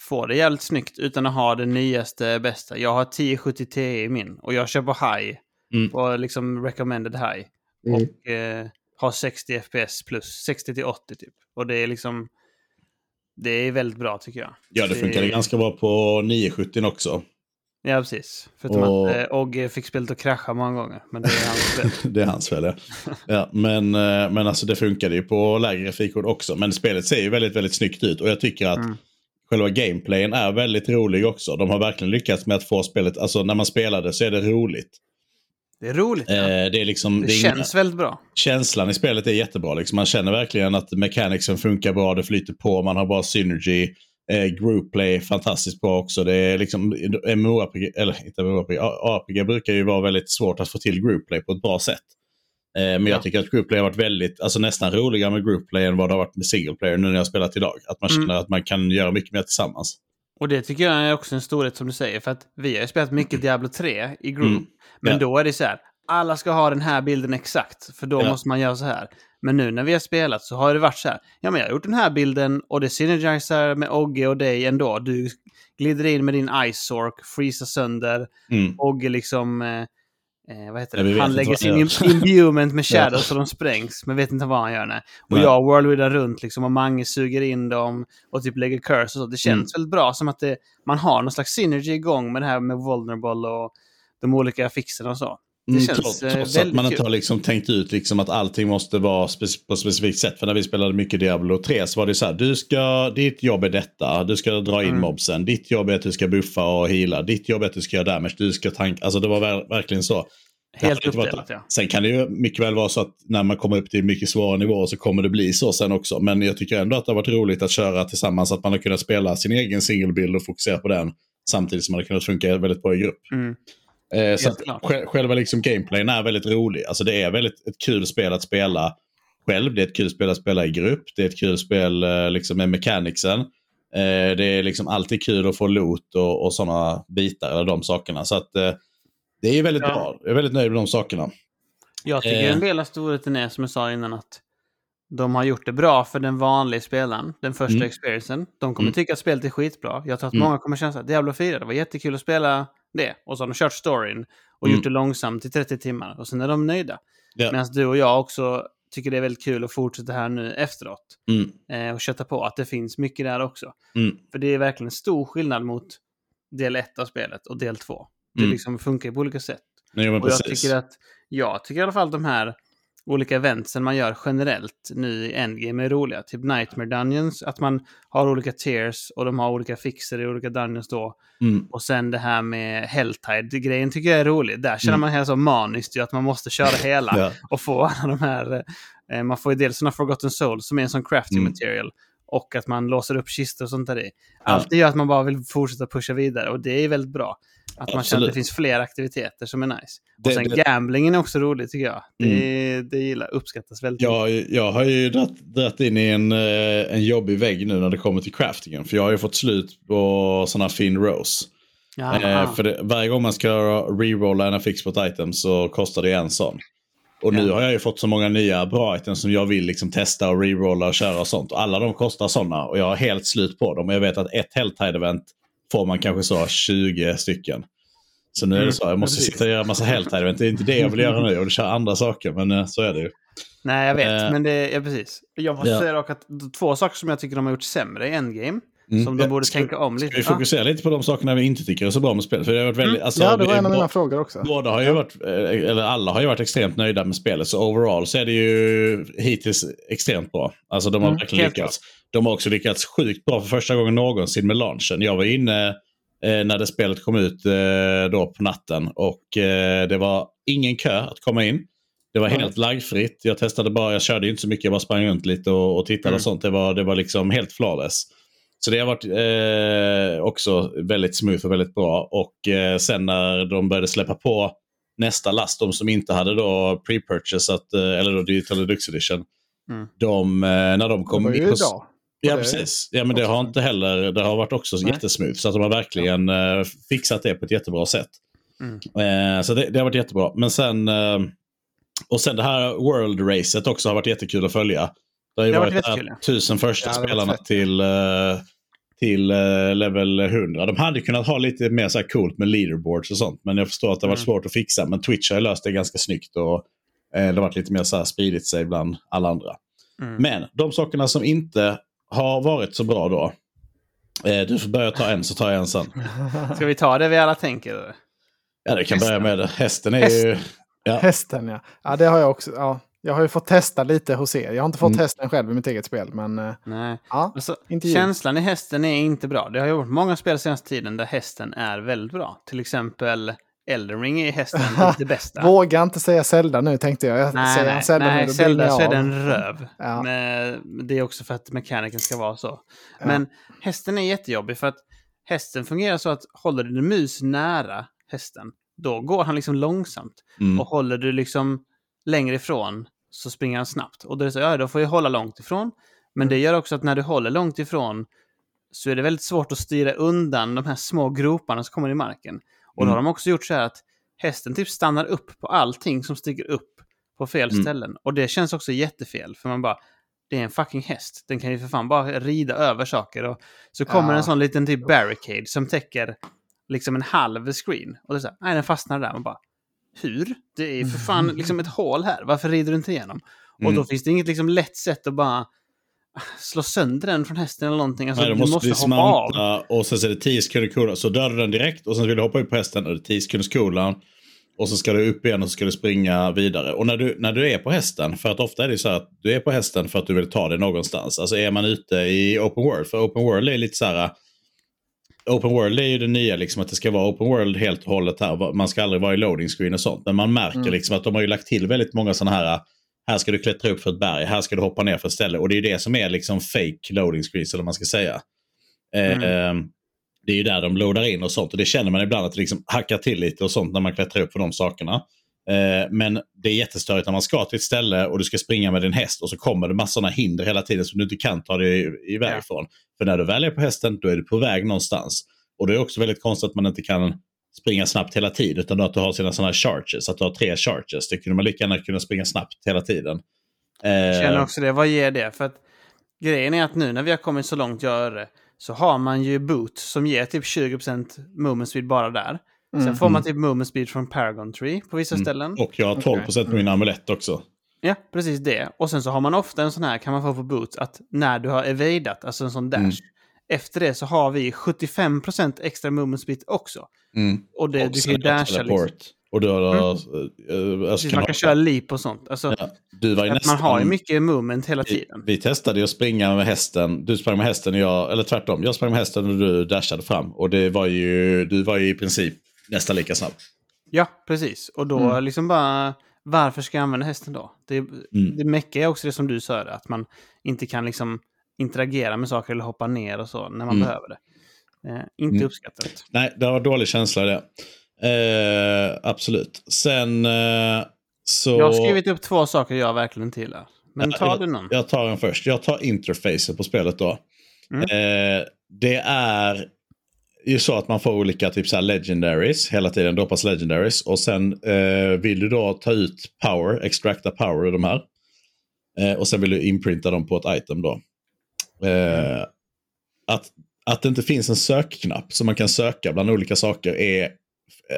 få det jävligt snyggt utan att ha det nyaste bästa. Jag har 1070 Ti i min och jag kör på high. Mm. På liksom recommended high. Och eh, har 60 FPS plus 60 till 80 typ. Och det är liksom... Det är väldigt bra tycker jag. Ja, det funkade ganska bra på 970 också. Ja, precis. Förutom Och- att eh, Ogge fick spelet att krascha många gånger. Men det är hans [LAUGHS] fel. det är hans fel, ja. [LAUGHS] ja men, eh, men alltså det funkade ju på lägre grafikkort också. Men spelet ser ju väldigt, väldigt snyggt ut. Och jag tycker att Mm. själva gameplayen är väldigt rolig också. De har verkligen lyckats med att få spelet, alltså när man spelar det så är det roligt. Det är roligt. Eh, Ja. det är liksom... Det är inga- känns väldigt bra. känslan i spelet är jättebra. Liksom. Man känner verkligen att mechanicsen funkar bra, det flyter på, man har bra synergy. Eh, play fantastiskt bra också. Det är liksom MMORPG, eller inte MMORPG, RPG brukar ju vara väldigt svårt att få till group play på ett bra sätt. Eh, men Ja. jag tycker att group play har varit väldigt, alltså nästan roligare med group play än vad det har varit med single player nu när jag har spelat idag. Att man Mm. känner att man kan göra mycket mer tillsammans. Och det tycker jag är också en storhet som du säger. För att vi har ju spelat mycket Diablo 3 i group. Mm. Men Ja. då är det så här. Alla ska ha den här bilden exakt. För då Ja. måste man göra så här. Men nu när vi har spelat så har det varit så här. Ja, men jag har gjort den här bilden och det synergiserar med Ogge och dig ändå. Du glider in med din Ice Sork, freezar sönder. Mm. Ogge liksom... Eh, eh, vad heter det? vet Han lägger sin [LAUGHS] imbuement med [LAUGHS] shadows så de sprängs. Men vet inte vad han gör. Nej. Och Nej. jag whirlwindar runt liksom och Mange suger in dem och typ lägger curse och så. Det känns Mm. väldigt bra som att det, man har någon slags synergy igång med det här med vulnerable och de olika fixerna och så. Det Mm, känns trots, eh, trots att man inte har liksom tänkt ut liksom att allting måste vara spec- på ett specifikt sätt. För när vi spelade mycket Diablo 3 så var det så här. Du ska, ditt jobb är detta. Du ska dra in Mm. mobsen. Ditt jobb är att du ska buffa och heala. Ditt jobb är att du ska göra damage. Du ska tanka. Alltså det var ver- verkligen så. Helt uppdelat, ja. Sen kan det ju mycket väl vara så att när man kommer upp till mycket svåra nivåer så kommer det bli så sen också. Men jag tycker ändå att det har varit roligt att köra tillsammans. Att man har kunnat spela sin egen singlebild och fokusera på den. Samtidigt som man har kunnat funka väldigt bra i grupp. Mm. Eh, så att själva liksom gameplayen är väldigt rolig. Alltså det är väldigt ett kul spel att spela själv. Det är ett kul spel att spela i grupp. Det är ett kul spel eh, liksom med mechanicsen. Eh, det är liksom alltid kul att få loot och, och sådana bitar, eller de sakerna. Så att eh, det är väldigt Ja. bra. Jag är väldigt nöjd med de sakerna. Jag tycker Eh. en del av storheten är, som jag sa innan, att de har gjort det bra för den vanliga spelaren, den första Mm. experiencen. De kommer Mm. tycka att spelet är skitbra. Jag tror att Mm. många kommer känna här, Diablo 4, det var jättekul att spela det. Och så har de kört storyn och Mm. gjort det långsamt i 30 timmar. Och sen är de nöjda. Ja. Medan du och jag också tycker det är väldigt kul att fortsätta här nu efteråt. Mm. Eh, och kötta på att det finns mycket där också. Mm. För det är verkligen en stor skillnad mot del 1 av spelet och del 2. Det Mm. liksom funkar på olika sätt. Nej, Och jag tycker, att, jag tycker i alla fall att de här olika eventsen man gör generellt nu i Endgame är roliga. Typ Nightmare Dungeons, att man har olika tiers och de har olika fixer i olika dungeons då. Mm. Och sen det här med Helltide-grejen tycker jag är rolig. Där känner Mm. man helt så maniskt ju att man måste köra [LAUGHS] hela Ja. och få alla de här... Eh, man får ju dels sådana Forgotten Souls som är en sån crafting Mm. material. Och att man låser upp kistor och sånt där i. Allt det gör att man bara vill fortsätta pusha vidare och det är väldigt bra. Att man känner att det finns fler aktiviteter som är nice. Det- och sen det- Mm. gamblingen är också rolig tycker jag. Det, det gillar, uppskattas väldigt mycket. Jag, jag har ju dratt, in i en, eh, en jobbig vägg nu när det kommer till craftingen. För jag har ju fått slut på sådana fin rows. Ja, Eh, för det, varje gång man ska rerolla en affix på ett item så kostar det en sån. Och nu Ja. har jag ju fått så många nya bra items som jag vill liksom testa och rerolla och köra och sånt. Och alla de kostar sådana och jag har helt slut på dem. Och jag vet att ett Helltide-event får man kanske så 20 stycken. Så nu är det så, jag måste sitta och göra massa Helltide-event. Det är inte det jag vill göra nu. Jag vill köra andra saker, men eh, så är det ju. Nej, jag vet. Eh, men det är precis. Jag måste ja. säga dock att två saker som jag tycker de har gjort sämre i Endgame, Mm. som de borde ska- tänka om lite. Ska vi fokusera lite på de sakerna vi inte tycker är så bra med spelet? För det har varit väldigt, alltså, Ja, det var en av mina frågor också. Båda har ju varit, eh, eller alla har ju varit extremt nöjda med spelet. Så overall så är det ju hittills extremt bra. Alltså de har Mm, verkligen helt lyckats. De har också lyckats sjukt bra för första gången någonsin med launchen. Jag var inne eh, när det spelet kom ut eh, då på natten och eh, det var ingen kö att komma in. Det var helt laggfritt. Jag testade bara, jag körde inte så mycket, jag bara sprang runt lite och, och tittade Mm. och sånt. Det var, det var liksom helt flawless. Så det har varit eh, också väldigt smooth och väldigt bra. Och eh, sen när de började släppa på nästa last, de som inte hade då pre-purchasat, eh, eller då Digital Deluxe Edition, Mm. de, eh, när de Det kom var ju idag. Ja, det- precis. Ja, men det har inte heller, det har varit också Nej. jättesmooth. Så att de har verkligen eh, fixat det på ett jättebra sätt. Mm. Eh, så det, det har varit jättebra. Men sen, och sen det här World-racet också har varit jättekul att följa. Det har ju Det varit varit här jättekul, tusen första Ja, spelarna till, eh, till eh, level 100. De hade kunnat ha lite mer så här coolt med leaderboards och sånt. Men jag förstår att det har varit Mm. svårt att fixa. Men Twitch har löst det ganska snyggt. Och eh, det har varit lite mer så här spridit sig bland alla andra. Mm. Men de sakerna som inte har varit så bra då. Du får börja ta en så tar jag en sen. [LAUGHS] Ska vi ta det vi alla tänker? Ja, det kan börja Hästen. med det. Hästen är ju... Ja. Hästen ja. Ja, det har jag också. Ja. Jag har ju fått testa lite hos er. Jag har inte fått Mm. hästen själv i mitt eget spel, men eh, Nej. ja. Alltså, känslan i hästen är inte bra. Det har ju varit många spel senaste tiden där hästen är väldigt bra. Till exempel Elden Ring är hästen [LAUGHS] det bästa. Våga inte säga Zelda nu tänkte jag. jag Nej, säger nej, Zelda nu, nej då Zelda så är en röv. [LAUGHS] Ja. Men det är också för att mekaniken ska vara så. Ja. Men hästen är jättejobbig för att hästen fungerar så att håller du din mus nära hästen, då går han liksom långsamt. Mm. Och håller du liksom längre ifrån så springer han snabbt. Och då är det så, ja, då får jag hålla långt ifrån. Men det gör också att när du håller långt ifrån så är det väldigt svårt att styra undan de här små groparna som kommer i marken. Och då har Mm. de också gjort så här att hästen typ stannar upp på allting som sticker upp på fel Mm. ställen. Och det känns också jättefel, för man bara, det är en fucking häst. Den kan ju för fan bara rida över saker. Och så kommer Ja. en sån liten typ barricade som täcker liksom en halv screen. Och det är så här, nej den fastnar där. Man bara, hur? Det är för fan liksom ett hål här. Varför rider du inte igenom? Och Mm. då finns det inget liksom lätt sätt att bara slå sönder den från hästen eller någonting. Alltså, Nej, du måste, hoppa av. och sen så är det 10 sekunder cooldown. Så dödar du den direkt och sen vill du hoppa upp på hästen och det är 10 sekunders cooldown. Och så ska du upp igen och så ska du springa vidare. Och när du, när du är på hästen, för att ofta är det så här att du är på hästen för att du vill ta dig någonstans. Alltså är man ute i open world, för open world är lite så här... Open world är ju det nya, liksom att det ska vara open world helt och hållet här. Man ska aldrig vara i loading screen och sånt. Men man märker Mm. liksom att de har lagt till väldigt många sådana här här ska du klättra upp för ett berg, här ska du hoppa ner för ett ställe. Och det är ju det som är liksom fake loading screens, eller vad man ska säga. Eh, Mm. eh, det är ju där de loadar in och sånt. Och det känner man ibland att det liksom hackar till lite och sånt när man klättrar upp för de sakerna. Eh, men det är jättestörigt när man ska till ett ställe och du ska springa med din häst och så kommer det massor sådana hinder hela tiden som du inte kan ta dig iväg Ja. För när du väl är på hästen, då är du på väg någonstans. Och det är också väldigt konstigt att man inte kan springa snabbt hela tiden, utan att du har sina sådana charges, att du har tre charges. Det kunde man lika gärna kunna springa snabbt hela tiden. Jag Eh, känner också det. Vad ger det? För att grejen är att nu när vi har kommit så långt jag gör det så har man ju boot som ger typ 20% movement speed bara där. Sen får man typ movement speed från Paragon Tree på vissa ställen. och jag har 12% på min amulett också. Ja, precis det. Och sen så har man ofta en sån här, kan man få på boot, att när du har evadat, alltså en sån dash, Mm. efter det så har vi 75% extra movement speed också. Och det, Och du kan ju har dasha liksom. Och då, Mm. eh, alltså, kan man ha- kan köra leap och sånt. Alltså, Ja, du var nästan, man har ju mycket movement hela vi, tiden. vi testade ju att springa med hästen. Du sprang med hästen och jag, eller tvärtom. Jag sprang med hästen och du dashade fram. Och det var ju, du var ju i princip nästan lika snabb. Ja, precis. Och då Mm. liksom bara, varför ska jag använda hästen då? Det, det mecka är också det som du sa, att man inte kan liksom interagera med saker eller hoppa ner och så när man Mm. behöver det. Eh, inte Mm. uppskattat. Nej, det var dålig känsla det. Eh, absolut. Sen eh, så... Jag har skrivit upp två saker jag verkligen inte gillar. Men ta jag, du någon. Jag tar en först. Jag tar interfacet på spelet då. Mm. Eh, det är ju så att man får olika typ så här legendaries hela tiden. Droppas legendaries. Och sen eh, vill du då ta ut power, extracta power ur de här. Eh, och sen vill du inprinta dem på ett item då. Eh, att, att det inte finns en sökknapp som man kan söka bland olika saker är,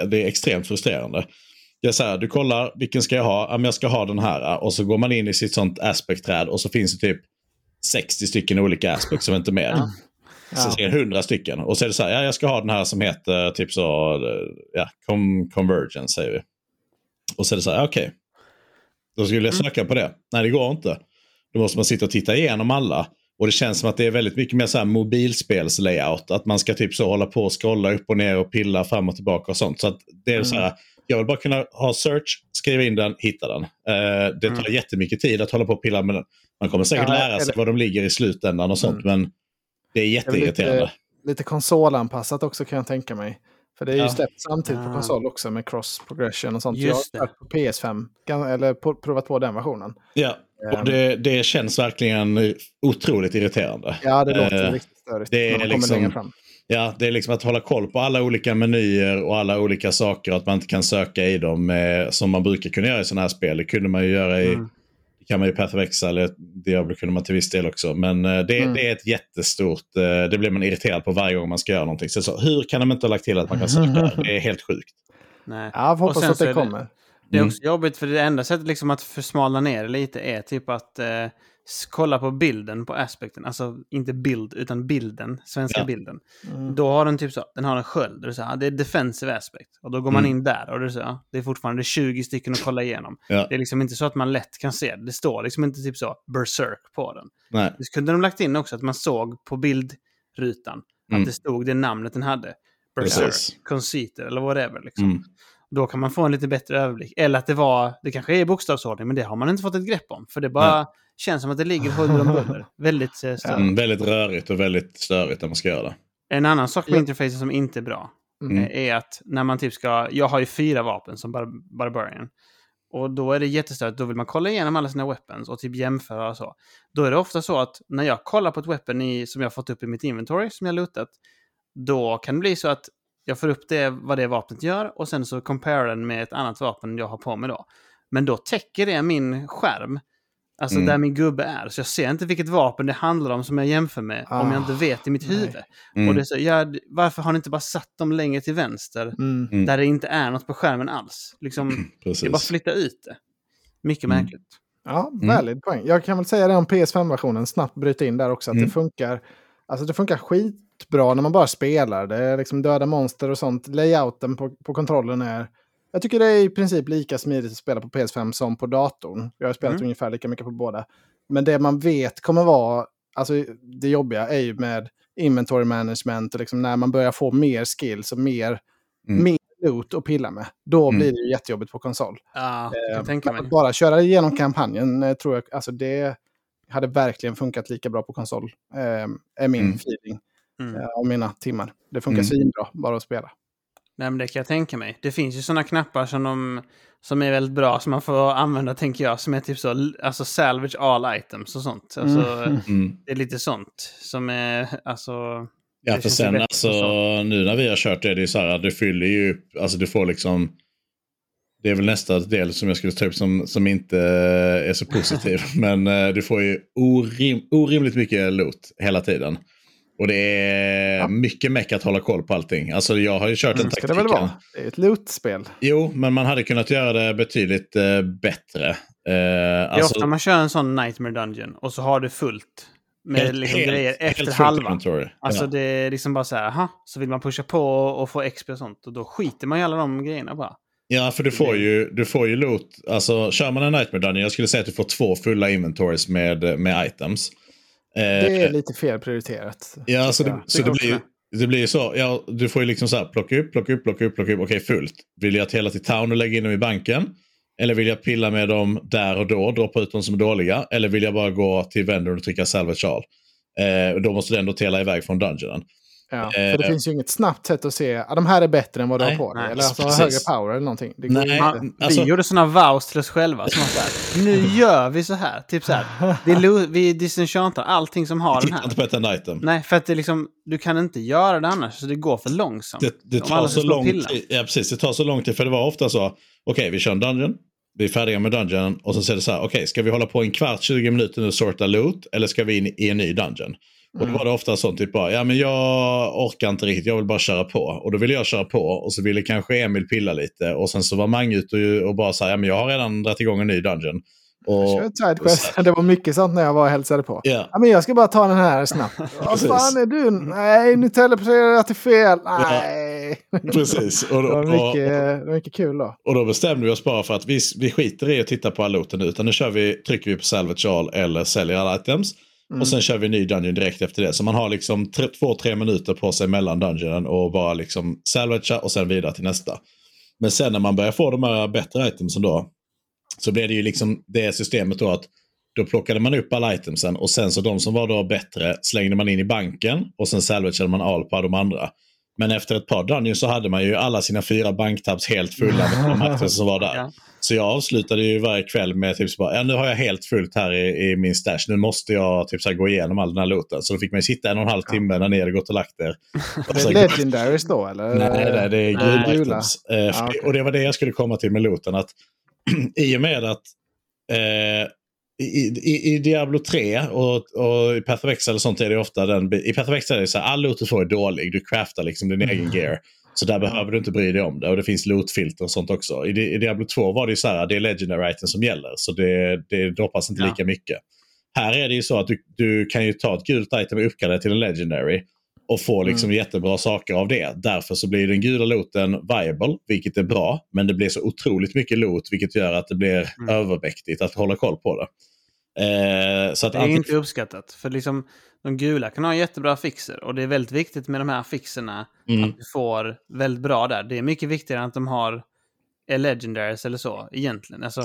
det är extremt frustrerande. Det är så här, du kollar, vilken ska jag ha? Ja, men jag ska ha den här. Och så går man in i sitt sånt aspect-träd och så finns det typ 60 stycken olika aspects som inte är med. Så ser det 100 stycken. Och så är det så här, ja, jag ska ha den här som heter typ så, ja, com convergence säger vi. Och så är det så här, ja, okej. Då skulle jag söka på det. Nej, det går inte. Då måste man sitta och titta igenom alla. Och det känns som att det är väldigt mycket mer så här mobilspelslayout. Att man ska typ så hålla på och scrolla upp och ner och pilla fram och tillbaka och sånt. Så att det är så här, jag vill bara kunna ha search, skriva in den, hitta den. Eh, det tar jättemycket tid att hålla på och pilla med den. Man kommer säkert Ja, lära sig eller- var de ligger i slutändan och sånt. Men det är Det är väl jätteirriterande. lite, lite konsolanpassat också kan jag tänka mig. För det är ju Ja. släppt samtidigt på Ah. konsol också med cross progression och sånt. Just jag har på PS5, gan- eller provat på den versionen. Ja, och det, det känns verkligen otroligt irriterande. Ja, det låter Eh, riktigt störigt. det är liksom-. Ja, det är liksom att hålla koll på alla olika menyer och alla olika saker. Att man inte kan söka i dem eh, som man brukar kunna göra i sådana här spel. Det kunde man ju göra i Mm. Kan man ju Path of Exile, Diablo kunde man till viss del också. Men eh, det, Mm. det är ett jättestort, eh, det blir man irriterad på varje gång man ska göra någonting. Så, så, hur kan de inte ha lagt till att man kan [LAUGHS] söka? Det är helt sjukt. Nej. Ja, jag Och hoppas att det är det- kommer. Det är Mm. också jobbigt för det enda sättet liksom att försmalna ner det lite är typ att eh, kolla på bilden på aspekten. Alltså inte bild utan bilden, svenska Ja. bilden. Mm. Då har den typ så, den har en sköld. Det är, så, här, det är defensive aspect. Och då går man Mm. in där och det är, så, det är fortfarande 20 stycken att kolla igenom. Ja. Det är liksom inte så att man lätt kan se det. Det står liksom inte typ så berserk på den. Nej. Det kunde de lagt in också att man såg på bildrutan Mm. att det stod det namnet den hade. Berserk, Precis. Eller whatever. Liksom. Mm. Då kan man få en lite bättre överblick. Eller att det var, det kanske är bokstavsordning, men det har man inte fått ett grepp om. För det bara känns som att det ligger huller om buller. Väldigt eh, störigt. Mm, väldigt rörigt och väldigt störigt när man ska göra det. En annan sak med Ja. interfacet som inte är bra Mm. eh, är att när man typ ska... Jag har ju fyra vapen som bar Barbarian. Och då är det jättestörigt. Då vill man kolla igenom alla sina weapons och typ jämföra och så. Då är det ofta så att när jag kollar på ett weapon i, som jag har fått upp i mitt inventory, som jag lootat, då kan det bli så att jag får upp det, vad det vapnet gör och sen så compare den med ett annat vapen jag har på mig då. Men då täcker det min skärm, alltså Mm. där min gubbe är. Så jag ser inte vilket vapen det handlar om som jag jämför med, om jag Ah, inte vet i mitt nej. huvud. Mm. Och det är så, ja, varför har ni inte bara satt dem längre till vänster, Mm. Mm. där det inte är något på skärmen alls? Liksom, [CLEARS THROAT] det är bara flytta ut det. Mycket Mm. märkligt. Ja, valid poäng. Jag kan väl säga det om PS5-versionen, snabbt bryta in där också, att Mm. det funkar. Alltså det funkar skitbra när man bara spelar. Det är liksom döda monster och sånt. Layouten på, på kontrollen är... Jag tycker det är i princip lika smidigt att spela på PS5 som på datorn. Jag har spelat Mm. ungefär lika mycket på båda. Men det man vet kommer vara... Alltså det jobbiga är ju med inventory management och liksom när man börjar få mer skills och mer, Mm. mer loot att pilla med. Då Mm. blir det ju jättejobbigt på konsol. Ja, Eh. Att bara köra igenom kampanjen eh, tror jag, alltså det hade verkligen funkat lika bra på konsol. Eh, är min Mm. feeling Mm. eh, av mina timmar. Det funkar Mm. svinbra bara att spela. Nej, men det kan jag tänka mig. Det finns ju sådana knappar som, de, som är väldigt bra som man får använda, tänker jag, som är typ så, alltså salvage all items och sånt. Alltså, Mm. Det är lite sånt som är, alltså... Ja, för sen alltså, så. nu när vi har kört det, det är så här att du fyller ju upp, alltså du får liksom det är väl nästa del som jag skulle ta upp som, som inte är så positiv. [LAUGHS] Men eh, du får ju orim, orimligt mycket loot hela tiden. Och det är mycket meck att hålla koll på allting. Alltså jag har ju kört en Mm, ska taktik. det väl vara? Det är ett loot-spel. Jo, men man hade kunnat göra det betydligt eh, bättre. Eh, Det är alltså, ofta man kör en sån Nightmare Dungeon och så har du fullt med helt- liksom helt- grejer helt efter halva. inventory. Alltså Ja. det är liksom bara så här, aha, så vill man pusha på och få XP och sånt och då skiter man i alla de grejerna bara. Ja, för du får ju, du får ju loot. Alltså, kör man en Nightmare Dungeon, jag skulle säga att du får två fulla inventories med, med items. Eh, Det är lite fel prioriterat. Ja, så tycker det, så det, blir, det blir så. Ja, du får ju liksom så här, plocka upp, plocka upp, plocka upp, plocka upp. Okej, fullt. Vill jag hela till town och lägga in dem i banken? Eller vill jag pilla med dem där och då, droppa ut de som är dåliga? Eller vill jag bara gå till vendorn och trycka salvage all? Eh, då måste du ändå tela iväg från dungeonen. Ja, Eh, för det finns ju inget snabbt sätt att se att de här är bättre än vad du Nej, har på dig. Eller alltså har precis. högre power eller någonting. Det Nej, Man, alltså- vi gjorde såna vows till oss själva. Som här, nu gör vi så här. Typ så här. Vi, lo- vi disenchantar allting som har den här. inte på ett enda item. Nej, för att det liksom, du kan inte göra det annars. Så det går för långsamt. Det, det tar så lång tid. Ja, precis. Det tar så lång tid. För det var ofta så. Okej, vi kör en dungeon. Vi är färdiga med dungeon. Och så säger det så här. Okej, ska vi hålla på en kvart, 20 minuter nu och sorta loot? Eller ska vi in i en ny dungeon? Och Mm. då var det ofta sånt typ bara, ja men jag orkar inte riktigt, jag vill bara köra på. Och då ville jag köra på och så ville kanske Emil pilla lite. Och sen så var Mange ute och, och bara så här, ja men jag har redan dragit igång en ny dungeon. Och, sidequest. [LAUGHS] Det var mycket sånt när jag var och hälsade på. ja, Ja, men jag ska bara ta den här snabbt. [LAUGHS] Vad fan är du? Nej, nu teleporterar jag till fel. Nej. precis. Och, Det då- var och, mycket, det var mycket kul då. Och då bestämde vi oss bara för att vi, vi skiter i att titta på all looten. Utan nu kör vi, trycker vi på salvage all eller säljer alla items. Och sen kör vi en ny dungeon direkt efter det. Så man har liksom två, tre minuter på sig mellan dungeonen och bara liksom salvagea och sen vidare till nästa. Men sen när man börjar få de här bättre itemsen då. Så blev det ju liksom det systemet då att då plockade man upp alla itemsen och sen så de som var då bättre slängde man in i banken och sen salvageade man all på de andra. Men efter ett par dungeons så hade man ju alla sina fyra banktabs helt fulla med de items som var där. Ja. Så jag avslutade ju varje kväll med typ så bara, ja, nu har jag helt fullt här i, i min stash. Nu måste jag typ så här gå igenom all den här looten. Så då fick man ju sitta en och en halv timme när ni hade gått och lagt er. Och Det så- är Legendaries då eller? Nej, nej, det är Nej. gula. Eh, det- okej. Och det var det jag skulle komma till med looten. Att [CLEARS THROAT] I och med att eh, i, i, Diablo 3 och, och i Path of Exile och sånt är det ofta den... I Path of Exile är det så här, all loot du får är dålig. Du craftar liksom din Mm. egen gear. Så där behöver du inte bry dig om det. Och det finns lootfilter och sånt också. I, I Diablo 2 var det ju så här, det är legendary items som gäller. Så det, det droppas inte Ja. lika mycket. Här är det ju så att du, du kan ju ta ett gult item och uppgradera till en legendary. Och få liksom jättebra saker av det. Därför så blir den gula looten viable, vilket är bra. Men det blir så otroligt mycket loot, vilket gör att det blir Mm. övermäktigt att hålla koll på det. Eh, så att Det är inte uppskattat. För liksom, de gula kan ha jättebra fixer. Och det är väldigt viktigt med de här fixerna. Mm. Att du får väldigt bra där. Det är mycket viktigare än att de har är legendaries eller så, egentligen. Alltså,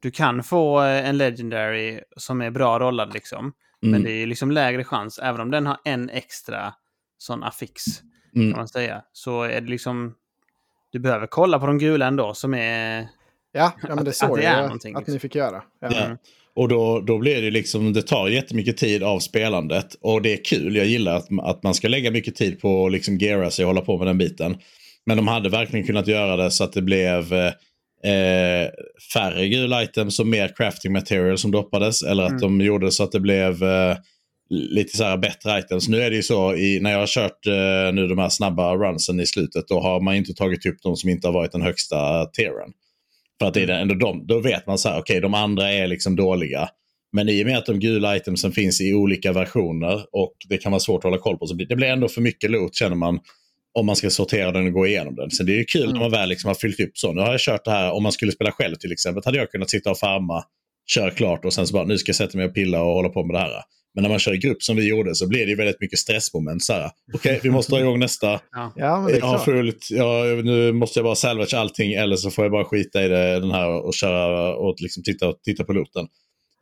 du kan få eh, en legendary som är bra rollad liksom. Men Mm. det är ju liksom lägre chans, även om den har en extra sån affix. Mm. Kan man säga. Så är det liksom... Du behöver kolla på de gula ändå, som är... Ja, ja men det Att- såg att det jag är att, någonting, att liksom. ni fick göra. Ja. Ja. Och då, då blir det liksom, det tar jättemycket tid av spelandet. Och det är kul, jag gillar att, att man ska lägga mycket tid på att liksom geara sig och hålla på med den biten. Men de hade verkligen kunnat göra det så att det blev eh, färre gula items och mer crafting material som doppades. Eller att Mm. de gjorde så att det blev eh, lite så här bättre items. Nu är det ju så, i, när jag har kört eh, nu de här snabba runsen i slutet, då har man inte tagit upp de som inte har varit den högsta tieren. För att det är ändå de, då vet man så här, okej de andra är liksom dåliga. Men i och med att de gula itemsen finns i olika versioner och det kan vara svårt att hålla koll på så blir det blir ändå för mycket loot känner man. Om man ska sortera den och gå igenom den. Sen det är ju kul när man väl liksom har fyllt upp så. Nu har jag kört det här, om man skulle spela själv till exempel, hade jag kunnat sitta och farma, köra klart och sen så bara, nu ska jag sätta mig och pilla och hålla på med det här. Men när man kör i grupp som vi gjorde så blir det ju väldigt mycket stressmoment. Okej, vi måste dra igång nästa. [LAUGHS] Ja. Ja, Jag har fullt, jag, nu måste jag bara salvage allting eller så får jag bara skita i det, den här och köra och liksom titta, titta på looten.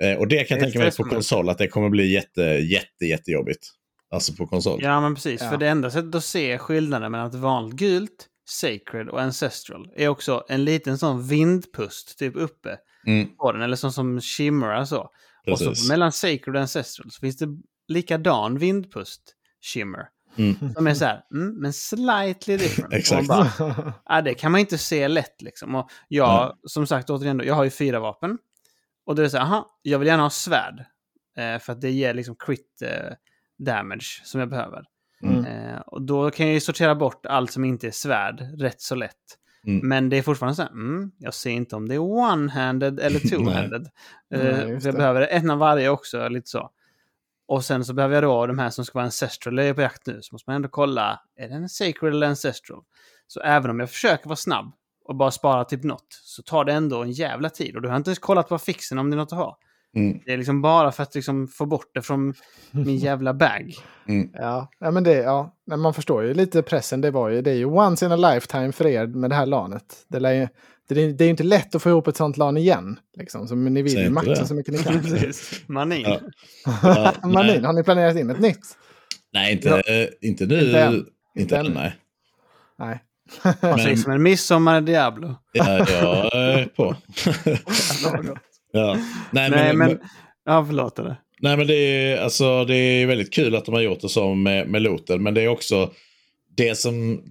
Eh, och det kan jag tänka mig på konsol att det kommer bli jätte, jätte, jättejobbigt. Alltså på konsol. Ja, men precis. Ja. För det enda sättet att se skillnaden mellan ett vanligt gult Sacred och Ancestral är också en liten sån vindpust typ uppe Mm, på den. Eller sån som shimmerar så. Och precis. så mellan Sacred och Ancestral så finns det likadan vindpust shimmer. Mm. Som är så här, mm, men slightly different. [LAUGHS] Exakt. Och bara, ja, det kan man inte se lätt liksom. Och jag, som sagt, återigen, då, jag har ju fyra vapen. Och då är det så här, aha, jag vill gärna ha svärd. Eh, för att det ger liksom crit eh, damage som jag behöver. Mm. Eh, och då kan jag ju sortera bort allt som inte är svärd rätt så lätt. Mm. Men det är fortfarande så här, mm, jag ser inte om det är one-handed eller [LAUGHS] two-handed. För jag behöver en av varje också, lite så. Och sen så behöver jag då de här som ska vara ancestral, eller är jag på jakt nu, så måste man ändå kolla, är den sacred eller ancestral? Så även om jag försöker vara snabb och bara spara typ något, så tar det ändå en jävla tid. Och du har inte ens kollat på fixen om det är något att ha. Mm. Det är liksom bara för att liksom få bort det från min [LAUGHS] jävla bag. Ja, ja, men det, ja, men man förstår ju lite pressen. Det, var ju, det är ju once in a lifetime för er med det här lanet. Det, lär ju, det, är- det är ju inte lätt att få ihop ett sånt lan igen. Liksom, så ni vill ju maxa så mycket ni [LAUGHS] kan. Manin. Ja. [LAUGHS] Ja, Manin, har ni planerat in ett nytt? nej, inte, Ja. inte nu. Inte än. Inte, än. nej. Nej. Man säger som en midsommar i Diablo. Ja, jag är på. Ja. Nej, Nej, men, men... Ja, förlåt. Det. nej, men det är, alltså, det är väldigt kul att de har gjort det som med, med looten. Men det är också det som...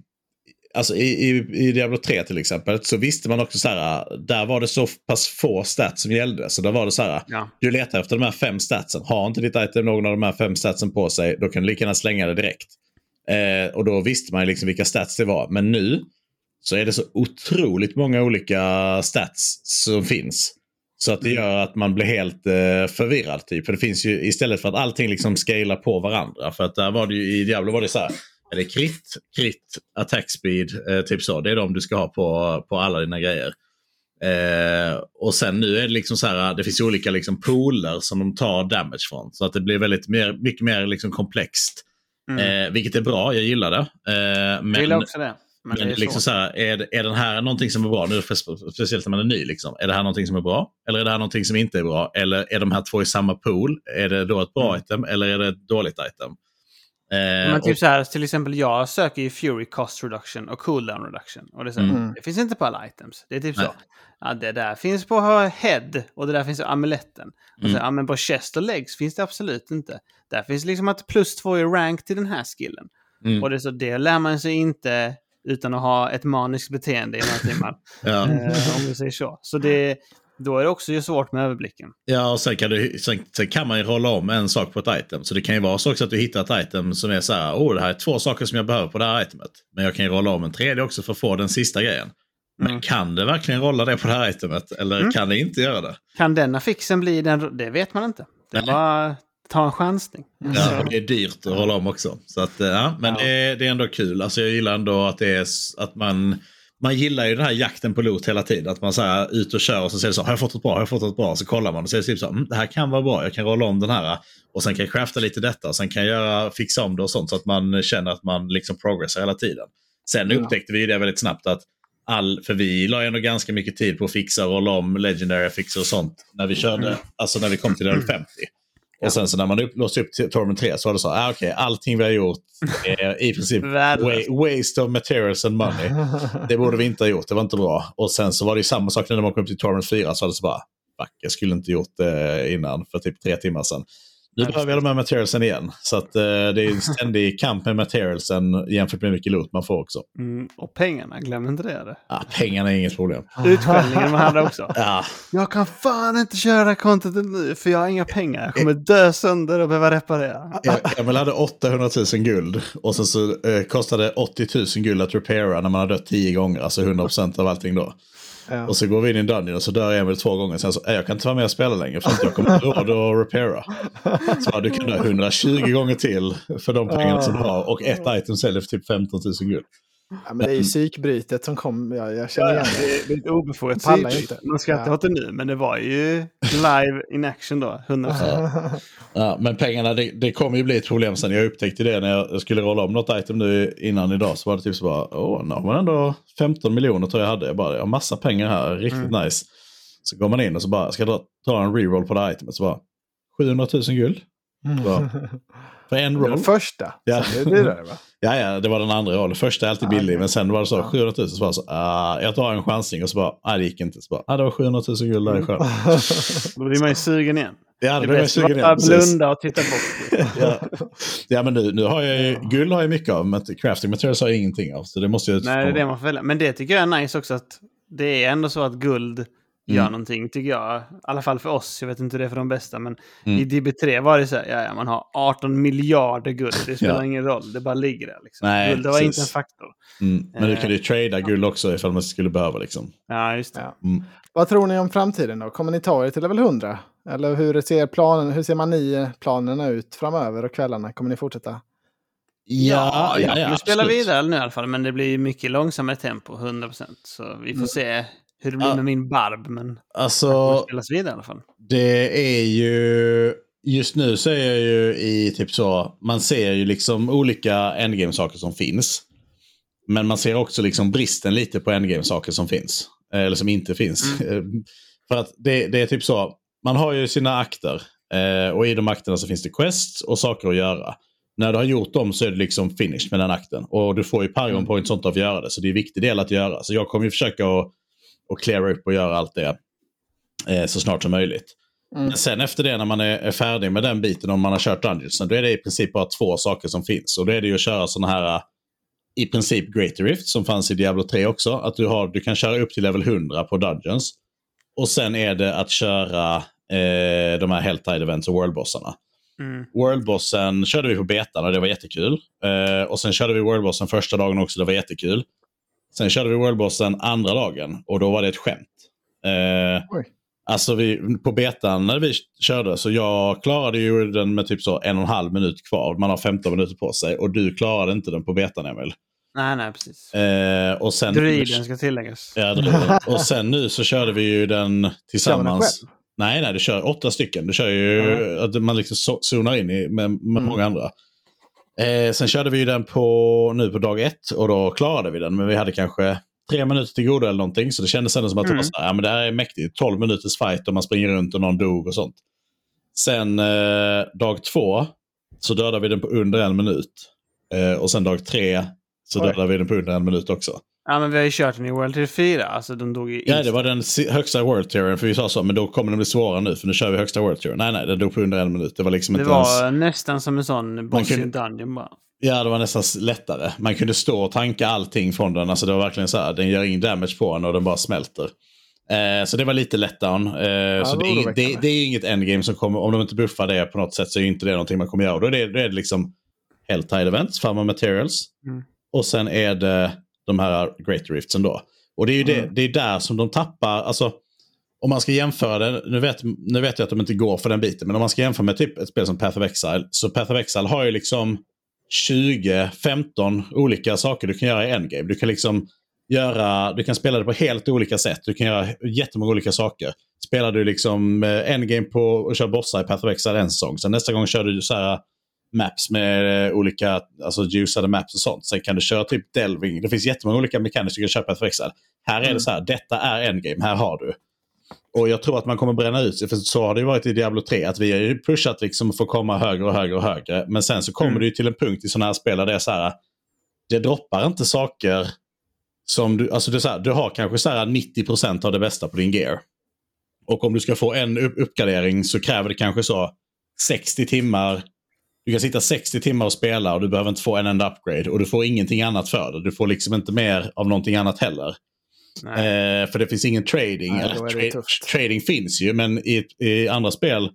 Alltså i, i, i Diablo 3 till exempel så visste man också så här. Där var det så pass få stats som gällde. Så där var det så här. Ja. Du letar efter de här fem statsen. Har inte ditt item någon av de här fem statsen på sig, då kan du lika gärna slänga det direkt. Eh, och då visste man liksom vilka stats det var. Men nu så är det så otroligt många olika stats som finns. Så att det gör att man blir helt eh, förvirrad. Typ. För det finns ju istället för att allting liksom scalar på varandra. För att där var det ju i Diablo var det så här. Är det crit, crit, attack speed, eh, typ så. Det är de du ska ha på, på alla dina grejer. Eh, och sen nu är det liksom så här, det finns olika liksom pooler som de tar damage från. Så att det blir väldigt mer, mycket mer liksom komplext. Mm. Eh, vilket är bra, jag gillar det. Eh, men, jag gillar också det. Men, men är liksom så. här, är, är den här någonting som är bra nu, speciellt när man är ny? Liksom. Är det här någonting som är bra? Eller är det här någonting som inte är bra? Eller är de här två i samma pool? Är det då ett bra Mm. item eller är det ett dåligt item? Eh, Men typ och- så här, till exempel jag söker ju Fury Cost Reduction och Cooldown Reduction. Och det, så Mm. det finns inte på alla items. Det är typ Nej. så. Ja, det där finns på Head och det där finns på amuletten. Och så, Mm. ja, men på Chest och Legs finns det absolut inte. Där finns liksom att plus två i rank till den här skillen. Mm. Och det, så, det lär man sig inte utan att ha ett maniskt beteende i några [LAUGHS] timmar. ja. eh, om vi säger så. Så det, då är det också ju svårt med överblicken. Ja, och sen kan, du, sen, sen kan man ju rolla om en sak på ett item. Så det kan ju vara så att du hittar ett item som är så här, åh det här är två saker som jag behöver på det här itemet. Men jag kan ju rolla om en tredje också för att få den sista grejen. Men Mm. kan det verkligen rolla det på det här itemet? Eller Mm. kan det inte göra det? Kan den affixen bli den? Det vet man inte. Det Nej. bara ta en chansning. Ja, och det är dyrt att rolla om också. Så att, eh, ja, men Ja. Det, är, det är ändå kul. Alltså, jag gillar ändå att det är att man... Man gillar ju den här jakten på loot hela tiden. Att man så här, ut och kör och så säger det så har jag fått ett bra, har jag fått ett bra? Så kollar man och säger typ så mm, det här kan vara bra, jag kan rolla om den här. Och sen kan jag crafta lite detta och sen kan jag göra, fixa om det och sånt så att man känner att man liksom progressar hela tiden. Sen Ja. upptäckte vi ju det väldigt snabbt att all, för vi la ju ändå ganska mycket tid på att fixa och rolla om legendary fixer och sånt när vi körde, alltså när vi kom till level 50. Och sen så när man upp, låste upp Torment 3 så var det så, ah, okej, allting vi har gjort är i princip [LAUGHS] wa- waste of materials and money. Det borde vi inte ha gjort, det var inte bra. Och sen så var det ju samma sak när man kom upp till Torment 4 så var det så bara, fuck, jag skulle inte gjort det innan för typ tre timmar sedan. Nu behöver jag de här materialsen igen. Så att, eh, det är en [LAUGHS] ständig kamp med materialsen jämfört med hur mycket loot man får också. Mm, och pengarna, glöm inte det. det. Ah, pengarna är inget problem. [LAUGHS] Utskällningen man hade också. Ja, Jag kan fan inte köra contentet nu för jag har inga pengar. Jag kommer dö sönder och behöva reparera. Emil hade 800 000 guld och sen så eh, kostade 80 000 guld att repaira när man har dött 10 gånger, alltså 100% av allting då. Ja. Och så går vi in i en dungeon och så dör Emil två gånger. Sen så, "Äh, jag kan inte vara med och spela längre för att jag kommer inte råd att repaira. Så du kan dö 120 gånger till för de pengarna som du har. Och ett item säljer för typ 15 000 guld. Ja, men det är ju psykbrytet som kom. Ja, jag känner igen det. Det är lite obefogat inte. Man skrattar Ja. åt det nu, men det var ju live in action då. 100%. Ja, men pengarna, det, det kommer ju bli ett problem sen. Jag upptäckte det när jag skulle rolla om något item nu innan idag. Så var det typ så bara, åh, nu har man ändå 15 miljoner tror jag hade. Jag bara, jag har massa pengar här, riktigt nice. Så går man in och så bara, ska jag ta en reroll på det här itemet. Så bara, 700 000 guld. Så. För en [LAUGHS] Det var roll. den första. Ja. Sen är det dyrare va? Ja, ja, det var den andra rollen. Första är alltid Ah, billig, okej. men sen var det så Ja. 700 000. Så var så, ah, jag tar en chansning och så bara, nej det gick inte. Så bara, ah, det var 700 000 guld där i sjön. [LAUGHS] Då blir man ju sugen igen. Ja, Det är bäst sugen att igen. blunda och titta bort. [LAUGHS] Ja, ja men nu, nu har jag ju, guld har jag mycket av, men crafting materials har jag ingenting av. Så det måste jag Nej, det är det man får välja. Men det tycker jag är nice också att det är ändå så att guld gör Mm. någonting, tycker jag. I alla fall för oss. Jag vet inte hur det är för de bästa, men Mm. i DB3 var det så här, ja, ja, man har 18 miljarder guld. Det [LAUGHS] spelar Ja. ingen roll, det bara ligger där. Liksom. Nej, Guld var precis. inte en faktor. Mm. Men du Eh. kan ju trada guld också ifall man skulle behöva liksom. Ja, just det. Ja. Mm. Vad tror ni om framtiden då? Kommer ni ta er till level 100? Eller hur ser, planen, hur ser man ni planerna ut framöver och kvällarna? Kommer ni fortsätta? Ja, ja, ja, vi spelar absolut. vidare nu i alla fall, men det blir mycket långsammare tempo, 100%. Så vi får Mm. se hur det blir Ja. med min barb, men det Alltså, spelas vidare i alla fall. det är ju... Just nu så är jag ju i typ så, man ser ju liksom olika endgame-saker som finns. Men man ser också liksom bristen lite på endgame-saker som finns. eh, Eller som inte finns. [LAUGHS] För att det, det är typ så, man har ju sina akter. eh, Och i de akterna så finns det quests och saker att göra. När du har gjort dem så är det liksom finished med den akten. Och du får ju paragon points sånt av att göra det. Så det är en viktig del att göra. Så jag kommer ju försöka att, att cleara upp och göra allt det eh, så snart som möjligt. Mm. Men sen efter det när man är, är färdig med den biten, om man har kört Dungeons, då är det i princip bara två saker som finns. Och då är det ju att köra sådana här, äh, i princip Great Rift som fanns i Diablo 3 också. Att du, har, du kan köra upp till level 100 på Dungeons. Och sen är det att köra eh, de här Helltide Events och Worldbossarna. Mm. Worldbossen körde vi på betan och det var jättekul. Eh, och sen körde vi Worldbossen första dagen också, det var jättekul. Sen körde vi Worldbossen andra dagen och då var det ett skämt. Eh. Alltså vi, på betan när vi körde så jag klarade ju den med typ så en och en halv minut kvar. Man har 15 minuter på sig och du klarade inte den på betan Emil. Nej, nej, precis. Eh, och sen, Druiden ska tilläggas. Ja. Och sen nu så körde vi ju den tillsammans. Nej, nej, du kör åtta stycken. Du kör ju Ja. att man liksom so- zonar in i, med, med Mm. många andra. Eh, sen körde vi ju den på, nu på dag ett och då klarade vi den. Men vi hade kanske tre minuter till godo eller någonting. Så det kändes ändå som att det Mm. var så här, ja, men det här är mäktigt. 12 minuters fight och man springer runt och någon dog och sånt. Sen eh, dag två så dödade vi den på under en minut. Eh, och sen dag tre så Oj. dödade vi den på under en minut också. Ja, men vi har ju kört den i World Tour 4. Alltså, de dog ju Ja, det var den högsta World Touren. För vi sa så, men då kommer den bli svårare nu. För nu kör vi högsta World Touren. Nej, nej, den dog på under en minut. Det var liksom Det inte var ens... nästan som en sån boss i kunde- en dungeon bara. Ja, det var nästan lättare. Man kunde stå och tanka allting från den. Alltså det var verkligen så här, den gör ingen damage på en och den bara smälter. Eh, så det var lite letdown. Eh, så det är, inget- det, det är inget endgame som kommer, om de inte buffar det på något sätt så är inte det någonting man kommer göra. Då är det, då är det liksom Helltide Events, Farma Materials. Mm. Och sen är det de här Great Riftsen då. Och det är ju det, Mm. det är där som de tappar, alltså om man ska jämföra det, nu vet, nu vet jag att de inte går för den biten, men om man ska jämföra med typ ett spel som Path of Exile, så Path of Exile har ju liksom 20-15 olika saker du kan göra i endgame. Du kan liksom göra, du kan spela det på helt olika sätt. Du kan göra jättemånga olika saker. Spelar du liksom eh, endgame på och kör bossar i Path of Exile en säsong, sen nästa gång kör du så här maps med eh, olika alltså ljusade maps och sånt. Sen kan du köra typ delving. Det finns jättemånga olika mekaniker du kan köpa för Excel. Här är Mm. det så här, detta är endgame, här har du. Och jag tror att man kommer bränna ut sig, för så har det ju varit i Diablo 3. Att vi har ju pushat liksom för att komma högre och högre och högre. Men sen så kommer Mm. det ju till en punkt i sådana här spel där det är så här, det droppar inte saker som du, alltså det är så här, du har kanske så här 90% av det bästa på din gear. Och om du ska få en upp- uppgradering så kräver det kanske så 60 timmar du kan sitta 60 timmar och spela och du behöver inte få en enda upgrade. Och du får ingenting annat för det. Du får liksom inte mer av någonting annat heller. Eh, för det finns ingen trading. Nej, tra- trading finns ju, men i, i andra spel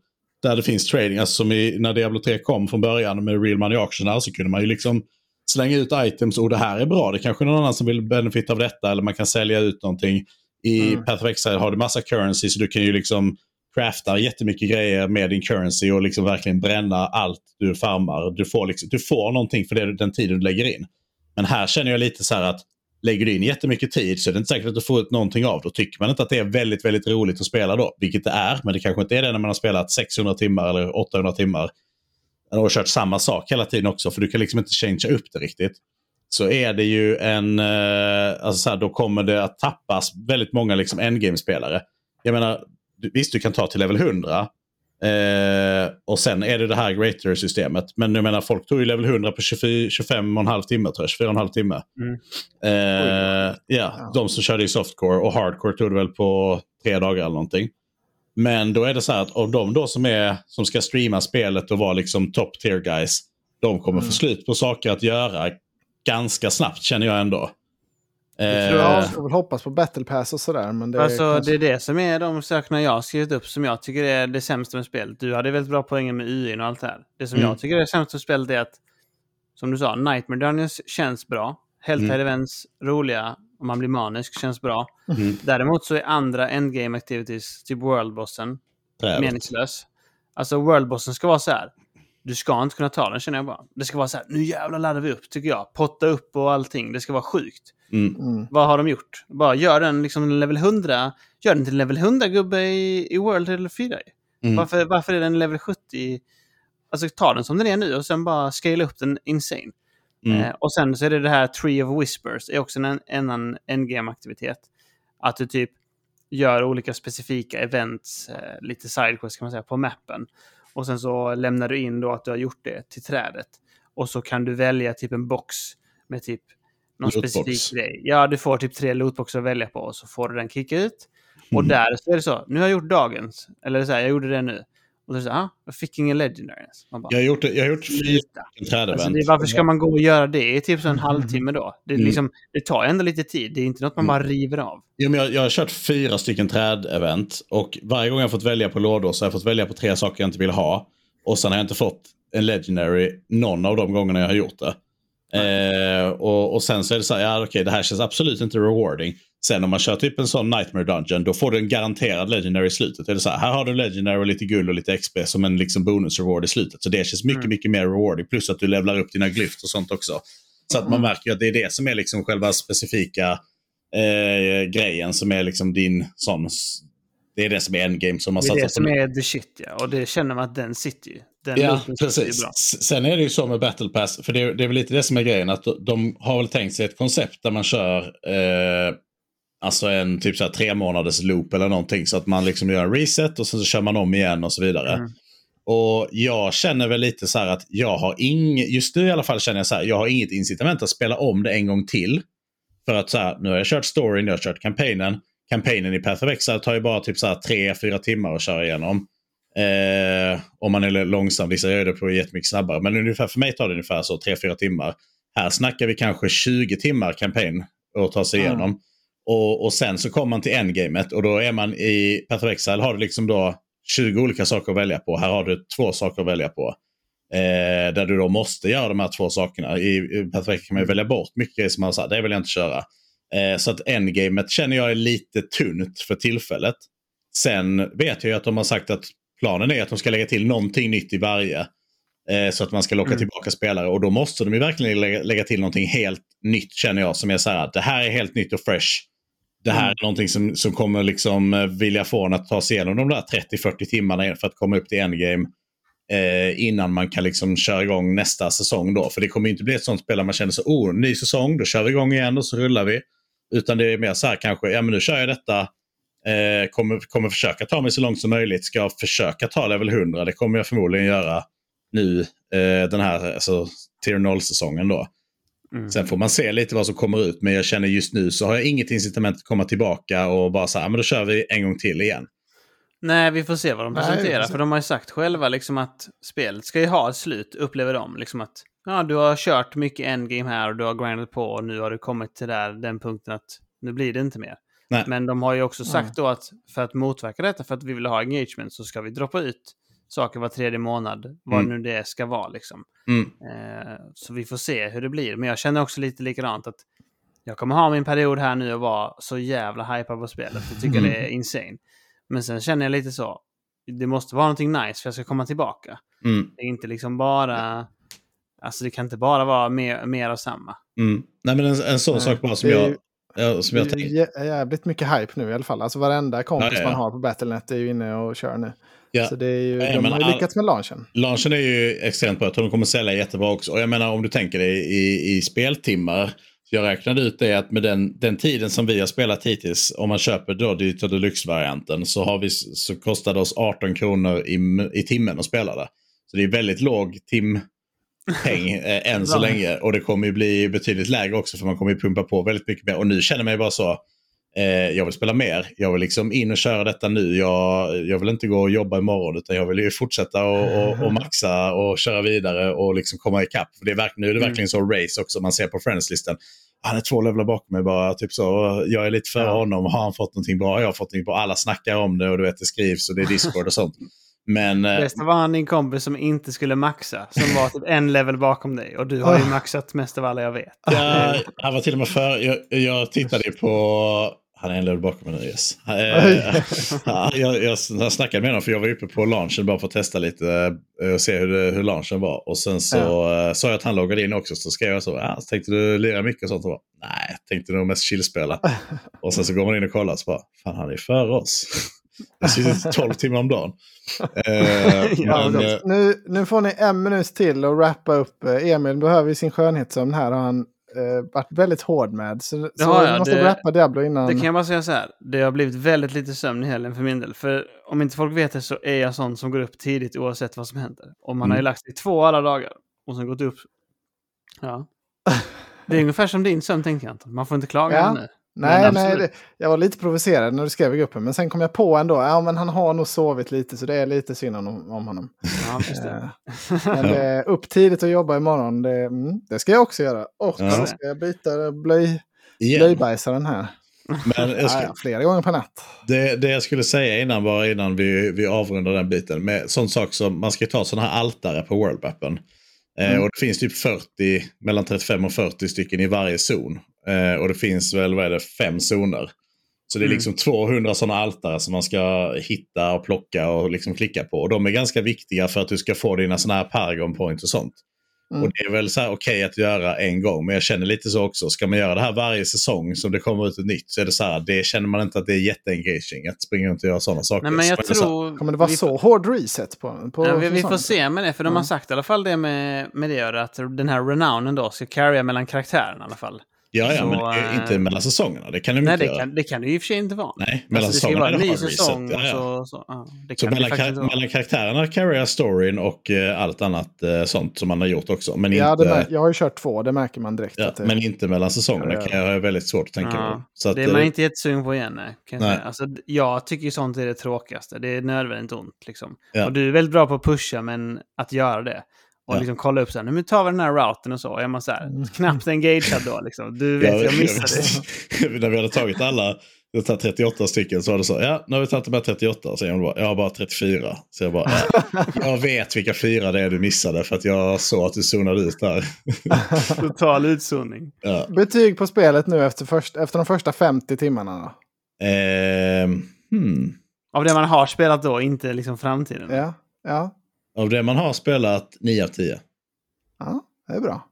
där det finns trading, alltså som i, när Diablo 3 kom från början med Real Money Auction, så kunde man ju liksom slänga ut items och det här är bra. Det kanske är någon annan som vill benefit av detta eller man kan sälja ut någonting. I Mm. Path of Exile har du massa currency så du kan ju liksom craftar jättemycket grejer med din currency och liksom verkligen bränna allt du farmar. Du får, liksom, du får någonting för det, den tiden du lägger in. Men här känner jag lite så här att lägger du in jättemycket tid så är det inte säkert att du får ut någonting av det. Tycker man inte att det är väldigt, väldigt roligt att spela då. Vilket det är, men det kanske inte är det när man har spelat 600 timmar eller 800 timmar. Och kört samma sak hela tiden också, för du kan liksom inte changea upp det riktigt. Så är det ju en, eh, alltså så här, då kommer det att tappas väldigt många liksom endgame-spelare. Jag menar, visst du kan ta till level 100, Eh, och sen är det det här greater-systemet. Men jag menar, folk tog ju level 100 på 24, 25 och en halv timme, tror jag. 24 och en halv timme. Mm. Eh, ja, de som körde i softcore och hardcore tog det väl på tre dagar eller någonting. Men då är det så här att av de då som, är, som ska streama spelet och vara liksom top tier guys, de kommer få slut på saker att göra ganska snabbt känner jag ändå. Jag tror Eh, jag får väl hoppas på battle pass och sådär. Men det, alltså, kanske- det är det som är de sakerna jag har skrivit upp som jag tycker är det sämsta med spelet. Du hade väldigt bra poänger med UI och allt det här. Det som Mm. jag tycker är det sämsta med spelet är att, som du sa, Nightmare Dungeons känns bra. Helltide Mm. Events, roliga, om man blir manisk, känns bra. Mm. Däremot så är andra endgame activities, typ worldbossen, meningslös. Alltså worldbossen ska vara så här. Du ska inte kunna ta den känner jag bara. Det ska vara så här, nu jävlar laddar vi upp tycker jag. Potta upp och allting. Det ska vara sjukt. Mm. Mm. Vad har de gjort? Bara gör den liksom level 100. Gör den till level 100-gubbe i, i World eller 4. Mm. Varför, varför är den level 70? Alltså ta den som den är nu och sen bara scala upp den insane. Mm. Eh, och sen så är det det här Tree of Whispers. är också en annan endgame-aktivitet. Att du typ gör olika specifika events, eh, lite sidequests kan man säga, på mappen. Och sen så lämnar du in då att du har gjort det till trädet. Och så kan du välja typ en box med typ någon Lootbox. specifik grej. Ja, du får typ tre lootboxar att välja på och så får du den kicka ut. Och Mm. där så är det så, nu har jag gjort dagens. Eller så här, jag gjorde det nu. Och då är det så här, ah, jag fick ingen legendary bara, Jag har gjort, jag har gjort fyra. Alltså det, varför ska man gå och göra det i typ så en halvtimme då? Det, Mm. liksom, det tar ändå lite tid. Det är inte något man bara river av. Jo, men jag, jag har kört fyra stycken trädevent och varje gång jag har fått välja på lådor så har jag fått välja på tre saker jag inte vill ha. Och sen har jag inte fått en legendary någon av de gångerna jag har gjort det. Eh, och, och sen så är det så här, ja okej det här känns absolut inte rewarding. Sen om man kör typ en sån Nightmare Dungeon då får du en garanterad legendary i slutet. Det är så här, här har du en legendary och lite guld och lite XP som en liksom bonus reward i slutet. Så det känns mycket, Mm. mycket mer rewarding. Plus att du levlar upp dina glyft och sånt också. Så att man märker att det är det som är liksom själva specifika eh, grejen som är liksom din sån... Det är det som är endgame som man Det är det satsar som på. är the shit ja. Och det känner man att den sitter ju. Den Ja, precis. bra. Sen är det ju så med Battle Pass, för det är, det är väl lite det som är grejen, att de- de har väl tänkt sig ett koncept där man kör eh, alltså en typ så här tre månaders loop eller någonting, så att man liksom gör en reset och sen så kör man om igen och så vidare. Mm. Och jag känner väl lite så här att jag har inget, just nu i alla fall känner jag så här, jag har inget incitament att spela om det en gång till. För att så här, nu har jag kört storyn, jag har kört kampanjen. Kampanjen i Path of Exile tar ju bara typ så här tre, fyra timmar att köra igenom. Eh, om man är långsam, vissa gör det på jättemycket snabbare. Men ungefär, för mig tar det ungefär så 3-4 timmar. Här snackar vi kanske 20 timmar kampanj att ta sig Mm. igenom. Och, och sen så kommer man till endgamet och då är man i Path of Exile har du liksom då 20 olika saker att välja på. Här har du två saker att välja på. Eh, där du då måste göra de här två sakerna. I, i Path of Exile kan man välja bort mycket som man säger, det vill jag inte köra. Eh, så att endgamet känner jag är lite tunt för tillfället. Sen vet jag ju att de har sagt att planen är att de ska lägga till någonting nytt i varje. Eh, så att man ska locka Mm. tillbaka spelare. Och då måste de ju verkligen lägga, lägga till någonting helt nytt känner jag. Som är så här, det här är helt nytt och fresh. Det här Mm. är någonting som, som kommer liksom eh, vilja få en att ta sig igenom de där 30-40 timmarna för att komma upp till endgame. Eh, innan man kan liksom köra igång nästa säsong då. För det kommer inte bli ett sånt spel där man känner så, oh, ny säsong, då kör vi igång igen och så rullar vi. Utan det är mer så här kanske, ja men nu kör jag detta. Eh, kommer, kommer försöka ta mig så långt som möjligt. Ska jag försöka ta level 100? Det kommer jag förmodligen göra nu eh, den här alltså, tier 0-säsongen då. Mm. Sen får man se lite vad som kommer ut. Men jag känner just nu så har jag inget incitament att komma tillbaka och bara så här, men då kör vi en gång till igen. Nej, vi får se vad de Nej, presenterar. se. För de har ju sagt själva liksom att spelet ska ju ha ett slut, upplever de. Liksom att ja, du har kört mycket endgame här och du har grindat på och nu har du kommit till där, den punkten att nu blir det inte mer. Nej. Men de har ju också sagt Mm. då att för att motverka detta, för att vi vill ha engagement, så ska vi droppa ut saker var tredje månad, vad Mm. nu det ska vara liksom. Mm. Eh, så vi får se hur det blir. Men jag känner också lite likadant att jag kommer ha min period här nu och vara så jävla hypad på spelet. Jag tycker Mm. det är insane. Men sen känner jag lite så, det måste vara någonting nice för jag ska komma tillbaka. Mm. Det är inte liksom bara, alltså det kan inte bara vara mer, mer av samma. Mm. Nej, men en, en sån Nej, sak bara som jag, ju- ja, som jag jä- jävligt mycket hype nu i alla fall. Alltså varenda kompis Ja, ja, man har på Battlenet är ju inne och kör nu. Ja. Så det är ju, Nej, de men har ju lyckats med launchen. Launchen är ju extremt bra. Jag tror de kommer sälja jättebra också. Och jag menar om du tänker dig i, i speltimmar. jag räknade ut det att med den, den tiden som vi har spelat hittills, om man köper då Digital Deluxe-varianten, så, har vi, så kostar det oss 18 kronor i, i timmen att spela det. Så det är väldigt låg timpeng eh, än så länge. Och det kommer ju bli betydligt lägre också för man kommer ju pumpa på väldigt mycket mer. Och nu känner jag mig bara så, eh, jag vill spela mer. Jag vill liksom in och köra detta nu. Jag, jag vill inte gå och jobba imorgon utan jag vill ju fortsätta och, och, och maxa och köra vidare och liksom komma ikapp. För det är nu är det verkligen så race också. Man ser på friends-listan. Han är två levlar bakom mig bara. Typ så. Jag är lite före Ja. honom. Har han fått någonting bra? Jag har fått någonting bra. Alla snackar om det och du vet det skrivs och det är Discord och sånt. [LAUGHS] Men eh, Bästa var han din kompis som inte skulle maxa. Som var typ en level bakom dig. Och du har ju Ah. maxat mest av alla jag vet. jag, [LAUGHS] han var till och med för... Jag, jag tittade på... Han är en level bakom mig nu, yes. Eh, [LAUGHS] ja, jag, jag, jag snackade med honom för jag var uppe på launchen bara för att testa lite eh, och se hur, det, hur launchen var. Och sen så eh, sa jag att han loggade in också. Så skrev jag så, ja, så tänkte du lira mycket och sånt? Och bara, Nej, tänkte nog mest chillspela. [LAUGHS] och sen så går man in och kollar och så bara, fan han är före oss. Jag sitter 12 [LAUGHS] timmar om dagen. Eh, [LAUGHS] Ja, men, eh, Nu, nu får ni en minut till att wrappa upp. Eh, Emil behöver ju sin skönhetssömn här. Har han eh, varit väldigt hård med. Så, så jag. måste Det- wrappa Diablo innan. Det kan jag bara säga så här. Det har blivit väldigt lite sömn i helgen för min del. För om inte folk vet det så är jag sån som går upp tidigt oavsett vad som händer. Och man har ju Mm. lagt sig två alla dagar. Och sen gått upp. Ja. [LAUGHS] Det är ungefär som din sömn tänkte jag inte. Man får inte klaga Ja. nu. Nej, nej det, jag var lite provocerad när du skrev i gruppen. Men sen kom jag på ändå. Ja, men han har nog sovit lite så det är lite synd om, om honom. Ja, det. Eh, Men det, upp tidigt och jobba imorgon, det, mm, det ska jag också göra. Och Ja. så ska jag byta blöj, blöjbajsaren här. Men jag Ja, ska, ja, flera gånger per natt. Det, det jag skulle säga innan var innan vi, vi avrundar den biten. Med sån sak som man ska ta sådana här altare på Worldmappen. Eh, Mm. och det finns typ 40, mellan 35 och 40 stycken i varje zon. Eh, och det finns väl, vad är det, fem zoner. Så det är Mm. liksom 200 sådana altare som man ska hitta och plocka och liksom klicka på. Och de är ganska viktiga för att du ska få dina sådana här paragon points och sånt. Mm. Och det är väl så här okej att göra en gång, men jag känner lite så också. Ska man göra det här varje säsong som det kommer ut ett nytt så är det så här, det känner man inte att det är jätteengaging att springa runt och göra sådana saker. Nej, men jag Så är det tror... Kommer det vara vi så hård reset på, på Ja, vi, vi får se med det, för de har Mm. sagt i alla fall det med, med det att den här renownen då ska carrya mellan karaktärerna i alla fall. Ja, ja, Så, men det är eh, inte mellan säsongerna. Det kan de Nej, inte det göra. kan, det kan det ju i och för sig inte vara. Nej, mellan Alltså, det ska ju säsongerna vara en ny säsong. Ja, ja. och Så, så, ja, Så mellan, faktiskt ka- inte vara. mellan karaktärerna carryar storyn och eh, allt annat eh, sånt som man har gjort också. Men, Ja, inte, jag har ju kört två, det märker man direkt. ja, att det, men inte mellan säsongerna ja. kan jag ha väldigt svårt att tänka. Ja, Så att, det är man inte jättesugen på igen. Nej, kan jag, Nej. säga. Alltså, jag tycker ju sånt är det tråkigaste. Det är nödvändigt ont. Liksom. Ja. Och du är väldigt bra på att pusha, men att göra det. Och Ja. liksom kolla upp så här, nu tar vi den här routen och så. Och är man så här, knappt engagerad då liksom. Du vet, jag missade det. [LAUGHS] När vi hade tagit alla, det tar 38 stycken, så var det så. Ja, nu har vi tagit de här 38. Så jag bara, jag har bara 34. Så jag bara, ja, jag vet vilka fyra det är du missade för att jag såg att du zonade ut där. [LAUGHS] [LAUGHS] Total utzoning. Ja. Betyg på spelet nu efter, först, efter de första 50 timmarna då? Ehm, hmm. Av det man har spelat då, inte liksom framtiden. Ja, ja, Av det man har spelat 9 av 10. ja, det är bra.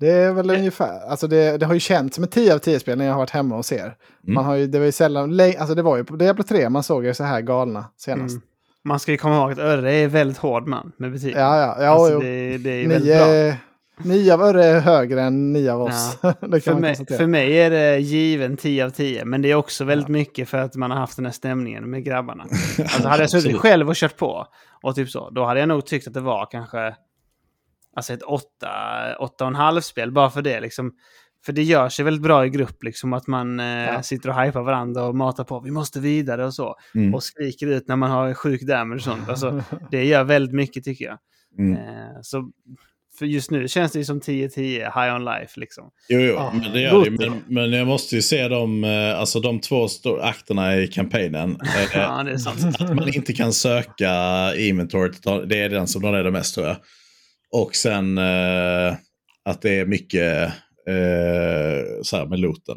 Det är väl ungefär, alltså det, det har ju känts som ett 10 av 10-spel när jag har varit hemma och ser. Man har ju, det var ju sällan, alltså det var ju på Diablo 3 man såg ju så här galna senast. Mm. Man ska ju komma ihåg att Örre är väldigt hård man med betyg. Ja, ja, ja. alltså, jo. det, det är väldigt bra. nio, av Örre är högre än nio av oss. [LAUGHS] kan För mig, för mig är det given 10 av 10, men det är också väldigt mycket för att man har haft den här stämningen med grabbarna. [LAUGHS] Alltså hade jag suttit själv och kört på, och typ så, då hade jag nog tyckt att det var kanske alltså ett 8, 8,5 spel bara för det. Liksom. För det gör sig väldigt bra i grupp, liksom, att man eh, Ja. sitter och hypar varandra och matar på, vi måste vidare och så. Mm. Och skriker ut när man har sjuk damage och sånt. Alltså, [LAUGHS] det gör väldigt mycket tycker jag. Mm. Eh, så för just nu känns det ju som 10-10 high on life liksom. Jo, jo, Ja, men det gör det. Men, men jag måste ju se de, eh, alltså de två akterna i kampanjen. Eh, [LAUGHS] Ja, det är sant. Att man inte kan söka inventory, det är den som de är det mest tror jag. Och sen eh, att det är mycket eh, så här med looten.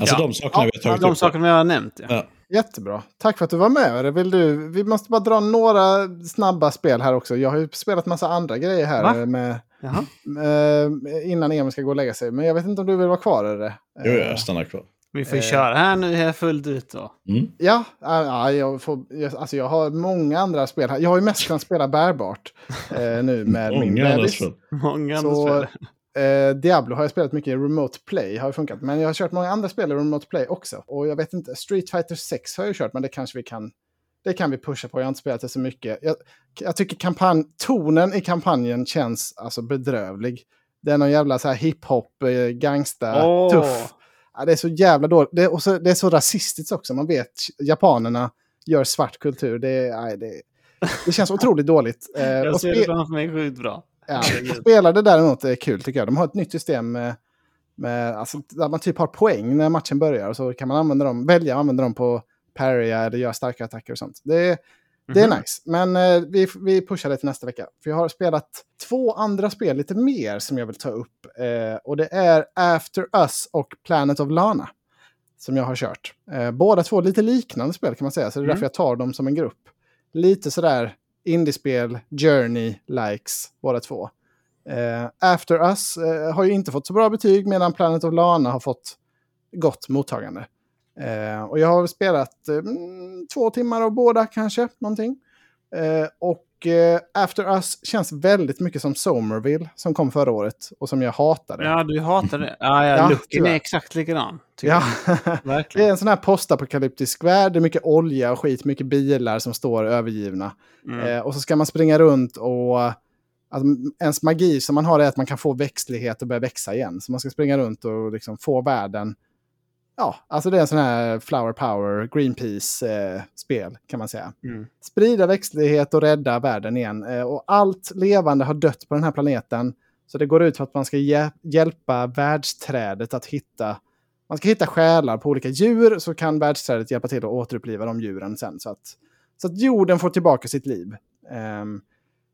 Alltså Ja. de sakerna Ja, vi har tagit De upp. sakerna vi har nämnt, ja. Ja. Jättebra. Tack för att du var med. Vill du, vi måste bara dra några snabba spel här också. Jag har ju spelat massa andra grejer här Va? med, eh, innan Emil ska gå och lägga sig. Men jag vet inte om du vill vara kvar. Örre. Jo, Eh, jag stannar kvar. Vi får ju Eh. köra här nu här fullt ut då. Mm. Ja, ja, ja jag, får, jag, alltså jag har många andra spel här. Jag har ju mest kunnat spela bärbart eh, nu med [LAUGHS] min Många andra bebis. spel. Många andra spel. Eh, Diablo har jag spelat mycket i Remote Play, har funkat. Men jag har kört många andra spel i Remote Play också. Och jag vet inte, Street Fighter 6 har jag kört, men det kanske vi kan... Det kan vi pusha på, jag har inte spelat det så mycket. Jag, jag tycker kampanj, tonen i kampanjen känns alltså bedrövlig. Det är någon jävla så här hiphop, eh, gangsta, Åh. tuff. Ja, det är så jävla dåligt. Det, och så, det är så rasistiskt också. Man vet, japanerna gör svart kultur. Det, nej, det, det känns [LAUGHS] otroligt dåligt. Eh, Jag ser det framför mig sjukt bra. Ja, [LAUGHS] spelade däremot är kul tycker jag. De har ett nytt system med, med alltså, där man typ har poäng när matchen börjar. Och så kan man använda dem, välja att använda dem på parrya eller göra starka attacker och sånt. Det, det är Mhm. nice. Men eh, vi, vi pushar det till nästa vecka. För jag har spelat två andra spel lite mer som jag vill ta upp. Eh, och det är After Us och Planet of Lana. Som jag har kört. Eh, båda två lite liknande spel kan man säga. Så det är Mm. därför jag tar dem som en grupp. Lite sådär indiespel, Journey-likes, båda två. Eh, After Us eh, har ju inte fått så bra betyg medan Planet of Lana har fått gott mottagande. Eh, och jag har spelat eh, mm, två timmar av båda kanske, någonting. Eh, och och eh, After Us känns väldigt mycket som Somerville som kom förra året och som jag hatade. Ja, du hatar det. Ja, ja, Ja, looken är exakt likadan. Ja. [LAUGHS] Det är en sån här postapokalyptisk värld, det är mycket olja och skit, mycket bilar som står övergivna. Mm. Eh, och så ska man springa runt och... Alltså, ens magi som man har är att man kan få växtlighet och börja växa igen. Så man ska springa runt och liksom få världen... Ja, alltså det är en sån här flower power, Greenpeace-spel kan man säga. Mm. Sprida växtlighet och rädda världen igen. Eh, och allt levande har dött på den här planeten. Så det går ut på att man ska hjä- hjälpa världsträdet att hitta... Man ska hitta själar på olika djur så kan världsträdet hjälpa till att återuppliva de djuren sen. Så att, så att jorden får tillbaka sitt liv. Ehm,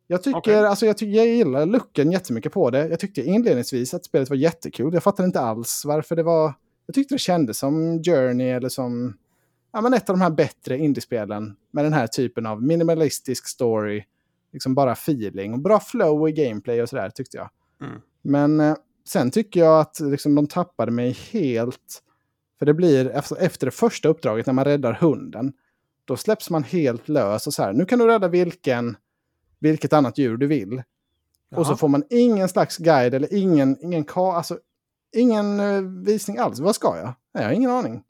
jag, tycker, Okej. alltså jag, tycker, jag gillar looken jättemycket på det. Jag tyckte inledningsvis att spelet var jättekul. Jag fattade inte alls varför det var... Jag tyckte det kändes som Journey eller som ja, men ett av de här bättre indiespelen med den här typen av minimalistisk story. Liksom bara feeling och bra flow i gameplay och sådär tyckte jag. Mm. Men eh, sen tycker jag att liksom, de tappade mig helt. För det blir efter, det första uppdraget när man räddar hunden. Då släpps man helt lös och så här. Nu kan du rädda vilken, vilket annat djur du vill. Och så Jaha. får man ingen slags guide eller ingen, ingen, ka, alltså, ingen eh, visning alls. Vad ska jag? Nej, Jag har ingen aning.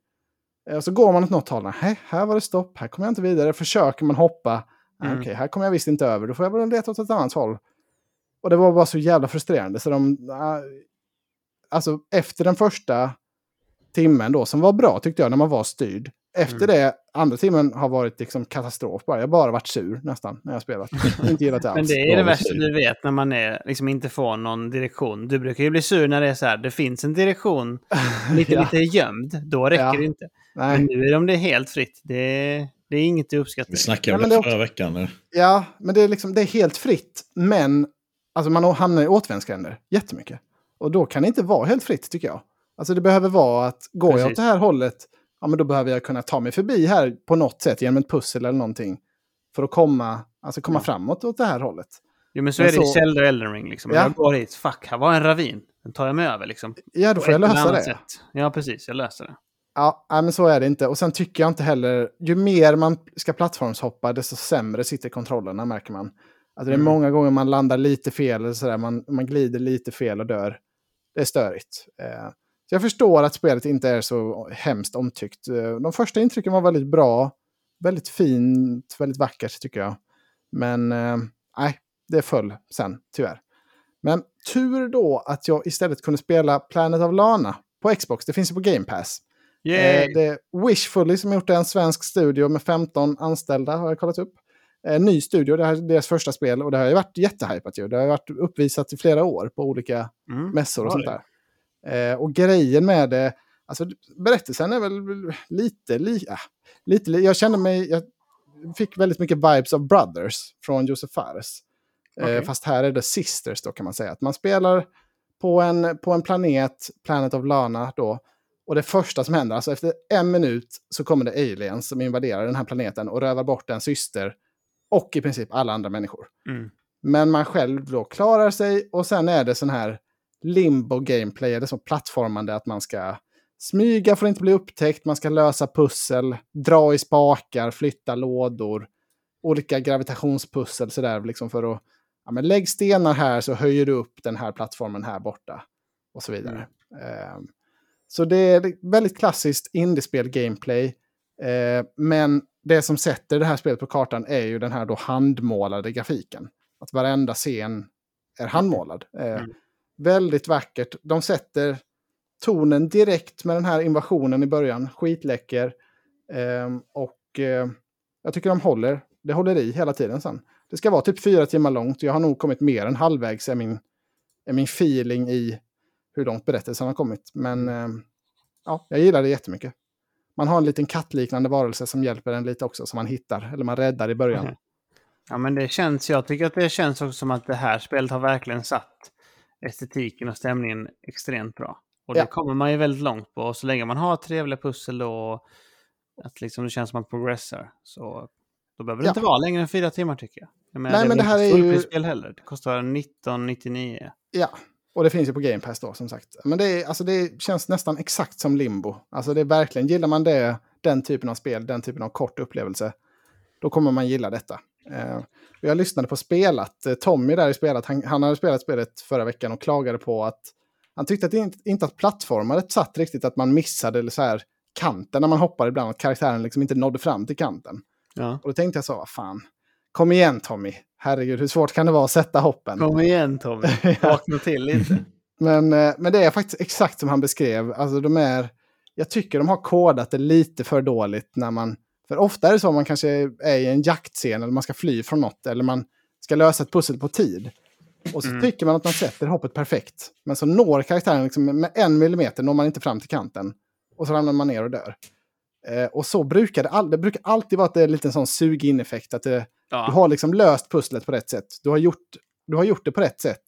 Eh, Och så går man åt något håll. Nej, här var det stopp. Här kommer jag inte vidare. Försöker man hoppa. Mm. Okej, här kommer jag visst inte över. Då får jag väl leta åt ett annat håll. Och det var bara så jävla frustrerande. Så de, ah, alltså efter den första timmen då, som var bra tyckte jag när man var styrd. Efter Mm. det, andra timmen har varit liksom katastrof bara. Jag har bara varit sur nästan när jag spelat. [LAUGHS] inte gillat det alls. Men det är det värsta du vet när man är, liksom inte får någon direktion. Du brukar ju bli sur när det är så här, det finns en direktion [LAUGHS] lite, Ja. lite gömd. Då räcker Ja. det inte. Men Nej. nu är de det helt fritt. Det, det är inget du uppskattar. Vi snackade Ja, om men det förra veckan. nu. Ja, men det är, liksom, det är helt fritt. Men alltså man hamnar i återvändsgränder jättemycket. Och då kan det inte vara helt fritt tycker jag. Alltså det behöver vara att går jag Precis. åt det här hållet, ja men då behöver jag kunna ta mig förbi här på något sätt genom ett pussel eller någonting. För att komma, alltså komma Ja. framåt åt det här hållet. Jo, men så Men är det i Zelda och Elden. Liksom. Ja. Jag går hit, fuck, här var en ravin. Den tar jag mig över liksom. Ja, då får jag lösa det. Sätt. Ja, precis. Jag löser det. Ja, men så är det inte. Och sen tycker jag inte heller, ju mer man ska plattformshoppa, desto sämre sitter kontrollerna märker man. Alltså det är Mm. många gånger man landar lite fel, eller sådär, man, man glider lite fel och dör. Det är störigt. Eh, så jag förstår att spelet inte är så hemskt omtyckt. Eh, de första intrycken var väldigt bra, väldigt fint, väldigt vackert tycker jag. Men eh, nej, det föll sen, tyvärr. Men tur då att jag istället kunde spela Planet of Lana på Xbox. Det finns ju på Game Pass. Eh, det är Wishfully som har gjort en svensk studio med 15 anställda har jag kollat upp. Eh, ny studio, det här är deras första spel och det har ju varit jättehypat ju. Det har varit uppvisat i flera år på olika Mm. mässor och sånt där. Eh, och grejen med det, alltså berättelsen är väl lite, li, ja, lite, li- jag kände mig, jag fick väldigt mycket vibes av Brothers från Josef Fares. Eh, Okej. fast här är det Sisters då kan man säga. Att man spelar på en, på en planet, Planet of Lana då. Och det första som händer, alltså efter en minut så kommer det aliens som invaderar den här planeten och rövar bort en syster och i princip alla andra människor. Mm. Men man själv då klarar sig och sen är det sån här limbo gameplay, eller så plattformande att man ska smyga för att inte bli upptäckt, man ska lösa pussel, dra i spakar, flytta lådor, olika gravitationspussel sådär liksom för att ja, men lägg stenar här så höjer du upp den här plattformen här borta. Och så vidare. Eh, så det är väldigt klassiskt indiespel-gameplay. Eh, men det som sätter det här spelet på kartan är ju den här då handmålade grafiken. Att varenda scen är handmålad. Eh, Mm. Väldigt vackert. De sätter tonen direkt med den här invasionen i början. Skitläcker. Um, och uh, jag tycker de håller. Det håller i hela tiden sen. Det ska vara typ fyra timmar långt. Jag har nog kommit mer än halvvägs är min, är min feeling i hur långt berättelsen har kommit. Men um, ja, jag gillar det jättemycket. Man har en liten kattliknande varelse som hjälper en lite också, som man hittar, eller man räddar i början. Mm. Ja, men det känns, jag tycker att det känns också som att det här spelet har verkligen satt estetiken och stämningen extremt bra. Och det Ja. kommer man ju väldigt långt på. Och så länge man har trevliga pussel då, och att liksom det känns som att man progressar, så då behöver det Ja. inte vara längre än fyra timmar tycker jag. jag menar, Nej, men är det här är ju- fullprisspel heller. Det kostar 1999. Ja, och det finns ju på Game Pass då som sagt. Men det, är, alltså, det känns nästan exakt som Limbo. Alltså det är verkligen, gillar man det, den typen av spel, den typen av kort upplevelse, då kommer man gilla detta. Eh, jag lyssnade på spelat, eh, Tommy där i spelat, han, han hade spelat spelet förra veckan och klagade på att han tyckte att inte, inte att plattformandet satt riktigt, att man missade eller så här, kanten när man hoppar ibland, att karaktären liksom inte nådde fram till kanten. Ja. Och då tänkte jag så, vad fan, kom igen Tommy, herregud hur svårt kan det vara att sätta hoppen? Kom igen Tommy, [LAUGHS] vakna till lite. Men, eh, men det är faktiskt exakt som han beskrev. Alltså de är, jag tycker de har kodat det lite för dåligt när man... För ofta är det så att man kanske är i en jaktscen eller man ska fly från något eller man ska lösa ett pussel på tid. Och så Mm. tycker man att man sätter hoppet perfekt. Men så når karaktären liksom med en millimeter når man inte fram till kanten. Och så ramlar man ner och dör. Eh, och så brukar det, all, det brukar alltid vara att det är en liten sån sug-in-effekt. Att det, du Ja. har liksom löst pusslet på rätt sätt. Du har gjort, du har gjort det på rätt sätt.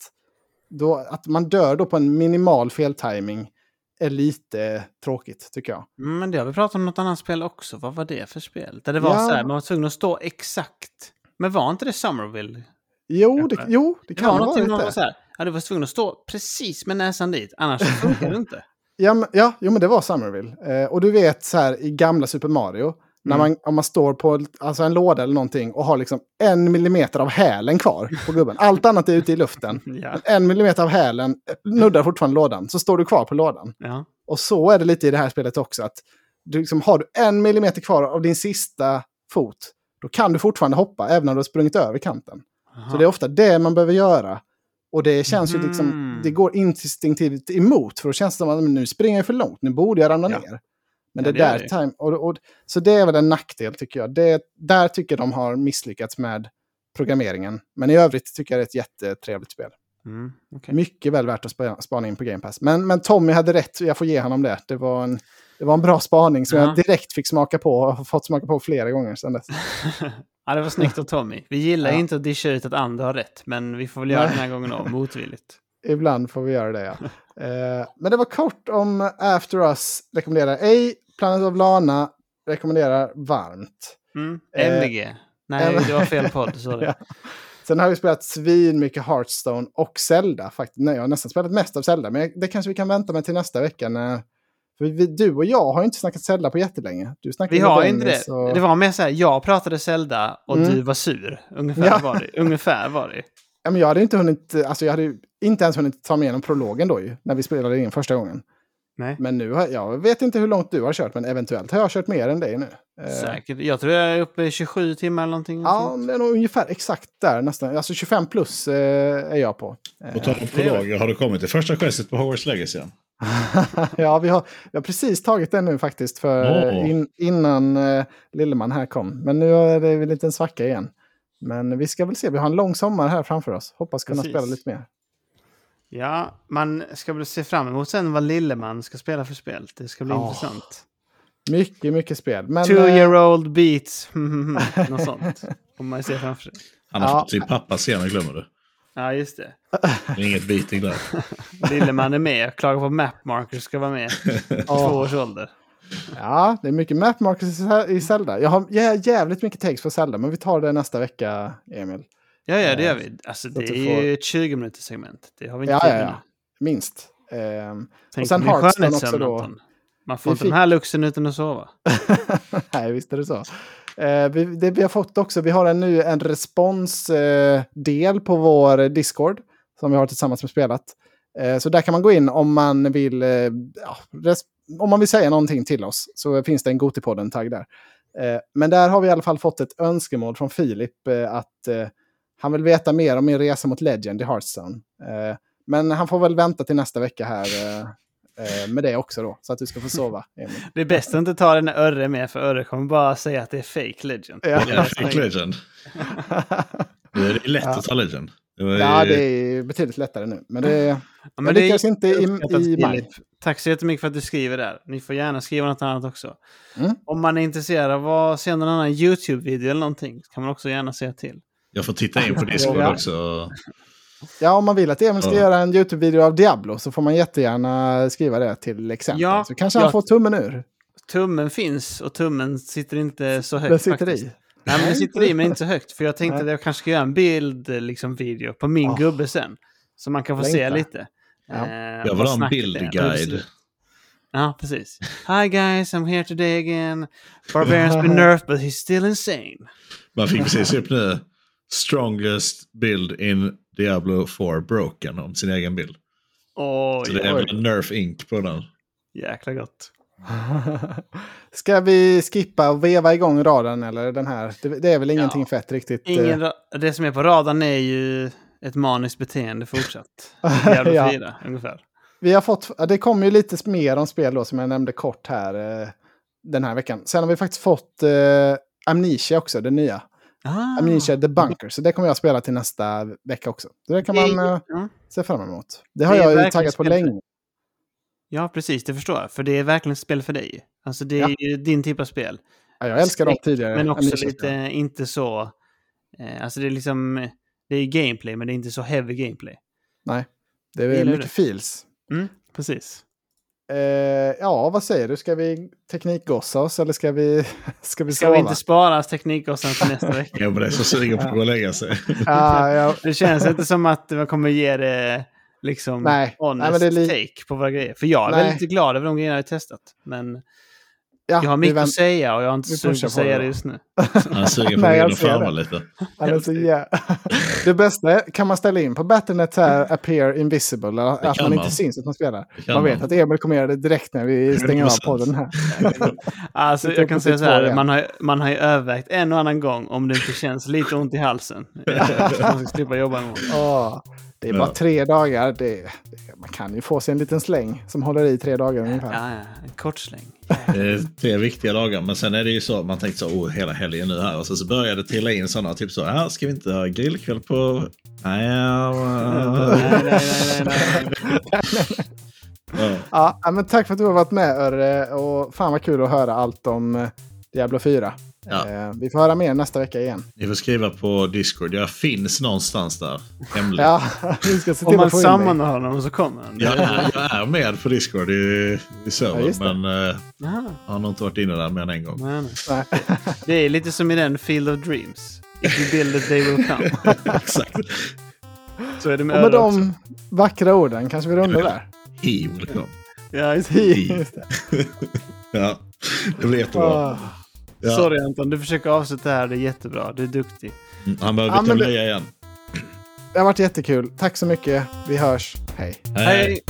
Då, att man dör då på en minimal feltiming är lite tråkigt, tycker jag. Mm, Men det har vi pratat om något annat spel också. Vad var det för spel? Där det var Ja. så här, man var tvungen att stå exakt. Men var inte det Somerville? Jo, det, jo, det Det kan var ha någonting varit man var det. så här, ja, du var tvungen att stå precis med näsan dit, annars funkar det [LAUGHS] inte. Ja, men, ja, jo, men det var Somerville. Eh, och du vet så här i gamla Super Mario, när Mm. man, om man står på alltså en låda eller någonting och har liksom en millimeter av hälen kvar på gubben. Allt annat är ute i luften. [LAUGHS] Ja. En millimeter av hälen eh, nuddar fortfarande lådan, så står du kvar på lådan. Ja. Och så är det lite i det här spelet också. att du liksom, Har du en millimeter kvar av din sista fot, då kan du fortfarande hoppa även om du har sprungit över kanten. Så det är ofta det man behöver göra. Och det känns ju liksom, Mhm. det går instinktivt emot. För då känns det som att nu springer jag för långt, nu borde jag ramla Ja. ner. Men Ja, det, det är där det. time, och, och, Så det är väl en nackdel tycker jag. Det, där tycker jag de har misslyckats med programmeringen. Men i övrigt tycker jag det är ett jättetrevligt spel. Mm, okej. Mycket väl värt att spa- spana in på Game Pass. Men, men Tommy hade rätt, jag får ge honom det. Det var en, det var en bra spaning som Ja. jag direkt fick smaka på och har fått smaka på flera gånger sedan dess. [LAUGHS] ja, det var snyggt av Tommy. Vi gillar Ja. inte att discha ut att andra har rätt, men vi får väl göra Nej. den här gången då, [LAUGHS] motvilligt. Ibland får vi göra det, ja. Eh, men det var kort om After Us. Rekommenderar ej. Planet of Lana rekommenderar varmt. Mm. Eh, MVG. Nej, M- det var fel podd, [LAUGHS] sorry. Ja. Sen har vi spelat svin mycket Hearthstone och Zelda. Faktiskt. Nej, jag har nästan spelat mest av Zelda, men det kanske vi kan vänta med till nästa vecka. När... För vi, du och jag har inte snackat Zelda på jättelänge. Du Vi har inte det. Och... Det var mer så här, jag pratade Zelda och Mm. du var sur. Ungefär Ja. var det. Ungefär var det. Ja, men jag hade inte hunnit, alltså jag hade inte ens hunnit ta mig igenom prologen då ju, när vi spelade in första gången. Nej. Men nu har, jag vet inte hur långt du har kört, men eventuellt har jag kört mer än dig nu. Eh, Säkert. Jag tror jag är uppe i 27 timmar eller någonting. Ja, det är nog ungefär exakt där nästan. Alltså 25 plus eh, är jag på. Eh, På tal om prologer, har du kommit till första questet på Hogwarts Legacy [LAUGHS] ja, vi har, vi har precis tagit den nu faktiskt för Åh. in, innan eh, Lilleman här kom. Men nu är det en liten svacka igen. Men vi ska väl se, vi har en lång sommar här framför oss. Hoppas kunna Precis. spela lite mer. Ja, man ska väl se fram emot sen vad Lilleman ska spela för spel. Det ska bli Ja. intressant. Mycket, mycket spel. Men, Two eh, year old beats. [LAUGHS] Något sånt. Om man ser framför sig. Han har Ja. fått sin pappa senare, glömmer du. Ja, just det. Det är inget beating där. [LAUGHS] Lilleman är med. Klagar på Mapmarker ska vara med. Två års ålder. Ja, det är mycket mapmarkers i Zelda. Jag har jä- jävligt mycket takes på Zelda, men vi tar det nästa vecka, Emil. Ja, ja, det gör vi. Alltså, det är får- ju ett 20 minuters segment. Det har vi inte Ja, ja, ja. Minst. Ehm, Tänk Och sen Hearthstone också då. Anton. Man får Vi inte fick- den här luxen utan att sova. [LAUGHS] Nej, visst är det så. Eh, vi, det vi har fått också, vi har en, nu en responsdel eh, på vår Discord som vi har tillsammans med spelat. Eh, så där kan man gå in om man vill, eh, ja, om man vill säga någonting till oss så finns det en Gotipodden-tagg där. Eh, men där har vi i alla fall fått ett önskemål från Filip eh, att eh, han vill veta mer om min resa mot Legend i Hearthstone. Eh, men han får väl vänta till nästa vecka här eh, eh, med det också då, så att du ska få sova. [LAUGHS] Emil. Det är bäst att inte ta den Örre är med, för Örre kommer bara säga att det är fake legend. Ja. Ja, fick Legend. [LAUGHS] Nu är det lätt att ta Legend. Det ju- Ja, det är betydligt lättare nu. Men det, Ja, jag men det är lyckas inte i, i maj. Tack så jättemycket för att du skriver där. Ni får gärna skriva något annat också. Mm. Om man är intresserad av att se någon annan YouTube-video eller någonting kan man också gärna säga till. Jag får titta in på Discord Ja. också. Ja, om man vill att Emil ska Ja. göra en YouTube-video av Diablo så får man jättegärna skriva det till exempel. Ja, så kanske han ja. får tummen ur. Tummen finns och tummen sitter inte så högt Den sitter faktiskt. i. Nej, men den sitter i men inte så högt. För jag tänkte Nej. att jag kanske ska göra en bild, liksom video, på min Åh. gubbe sen. Så man kan få se Längtar. lite. Ja. Eh, Jag vill ha en bildguide. Ja, precis. Hi guys, I'm here today again. Barbarian's been [LAUGHS] nerfed but he's still insane. Man fick precis upp nu. Strongest build in Diablo 4 broken om sin egen bild. Oj, Så det är väl Nerf Ink på den. jäkla gott. [LAUGHS] ska vi skippa och veva igång raden eller den här? Det, det är väl ingenting Ja. fett riktigt. eh, Ingen, det som är på radarn är ju ett maniskt beteende fortsatt. [LAUGHS] Ja. 4 ungefär. Vi har fått, det kommer ju lite mer om spel då som jag nämnde kort här eh, den här veckan. Sen har vi faktiskt fått eh, Amnesia också, det nya. Ah, Amnesia The Bunker. Så det kommer jag spela till nästa vecka också. Så det kan man eh, ja. se fram emot. Det har Det jag taggat på spel för- länge. ja, precis, det förstår jag. För det är verkligen ett spel för dig. Alltså det är Ja. din typ av spel. Ja, jag älskar de Snyggt, tidigare. Men också Amnesia-spelen. lite, inte så... Eh, alltså det är liksom... Det är gameplay, men det är inte så heavy gameplay. Nej, det Gillar är du mycket feels. Mm, precis. Eh, ja, vad säger du? Ska vi teknikgossa oss eller ska vi, [LAUGHS] ska vi Ska vi inte spara teknikgossen till nästa vecka? [LAUGHS] Jag blir så sugen på att gå och lägga sig. Ja, [LAUGHS] ja, Det känns inte som att man kommer ge det liksom Nej. honest Nej, men det li- take på våra grejer. För jag är Nej. väldigt glad över de grejerna jag har testat. Men jag har mycket vänt- att säga och jag har inte sugen på pushar att säga det just nu. [LAUGHS] Han är sugen på [LAUGHS] Nej, att farma det. lite. Alltså, ja. [LAUGHS] Det bästa är, kan man ställa in på Battlenet så här appear invisible, eller att man man. inte syns att man spelar. Man vet man. att Emil kommer göra det direkt när vi stänger av 100%. podden här. Alltså, jag kan på säga sitt så här, man har, man har ju övervägt en och annan gång om det inte känns lite ont i halsen. Så man ska slippa jobba imorgon. Åh, det är bara Ja. tre dagar. Det, det, man kan ju få sig en liten släng som håller i tre dagar ungefär. Ja, ja, en kort släng. Det är tre viktiga dagar, men sen är det ju så man tänkte så, oh, hela helgen nu här. Och så, så börjar det trilla in sådana, typ så, ja, ska vi inte ha grillkväll på... Nej, ja, Nej, nej, nej, nej, nej. ja. [LAUGHS] Ja, ja, men tack för att du har varit med Örre. Och fan vad kul att höra allt om eh, Diablo 4. Ja. Eh, vi får höra mer nästa vecka igen. Ni får skriva på Discord, jag finns någonstans där, hemligt. Ja, [LAUGHS] vi ska se Om till man in dig. sammanhåller honom så kommer han. Jag, är, jag är med på Discord i, i Ja, servern, det. men eh, jag har nog inte varit inne där mer än en gång. nej, nej. [LAUGHS] Det är lite som i den Field of Dreams. If you build it they will come. [LAUGHS] Exakt. Så är det med Och med öl också. de vackra orden kanske vi rundar där. He will come. Ja, just det. Just det. Ja, det blir jättebra. Ah. Ja. Sorry Anton, du försöker avsluta här. Det är jättebra. Du är duktig. Mm, Han behöver byta men det- igen. Det har varit jättekul. Tack så mycket. Vi hörs. Hej. Hej!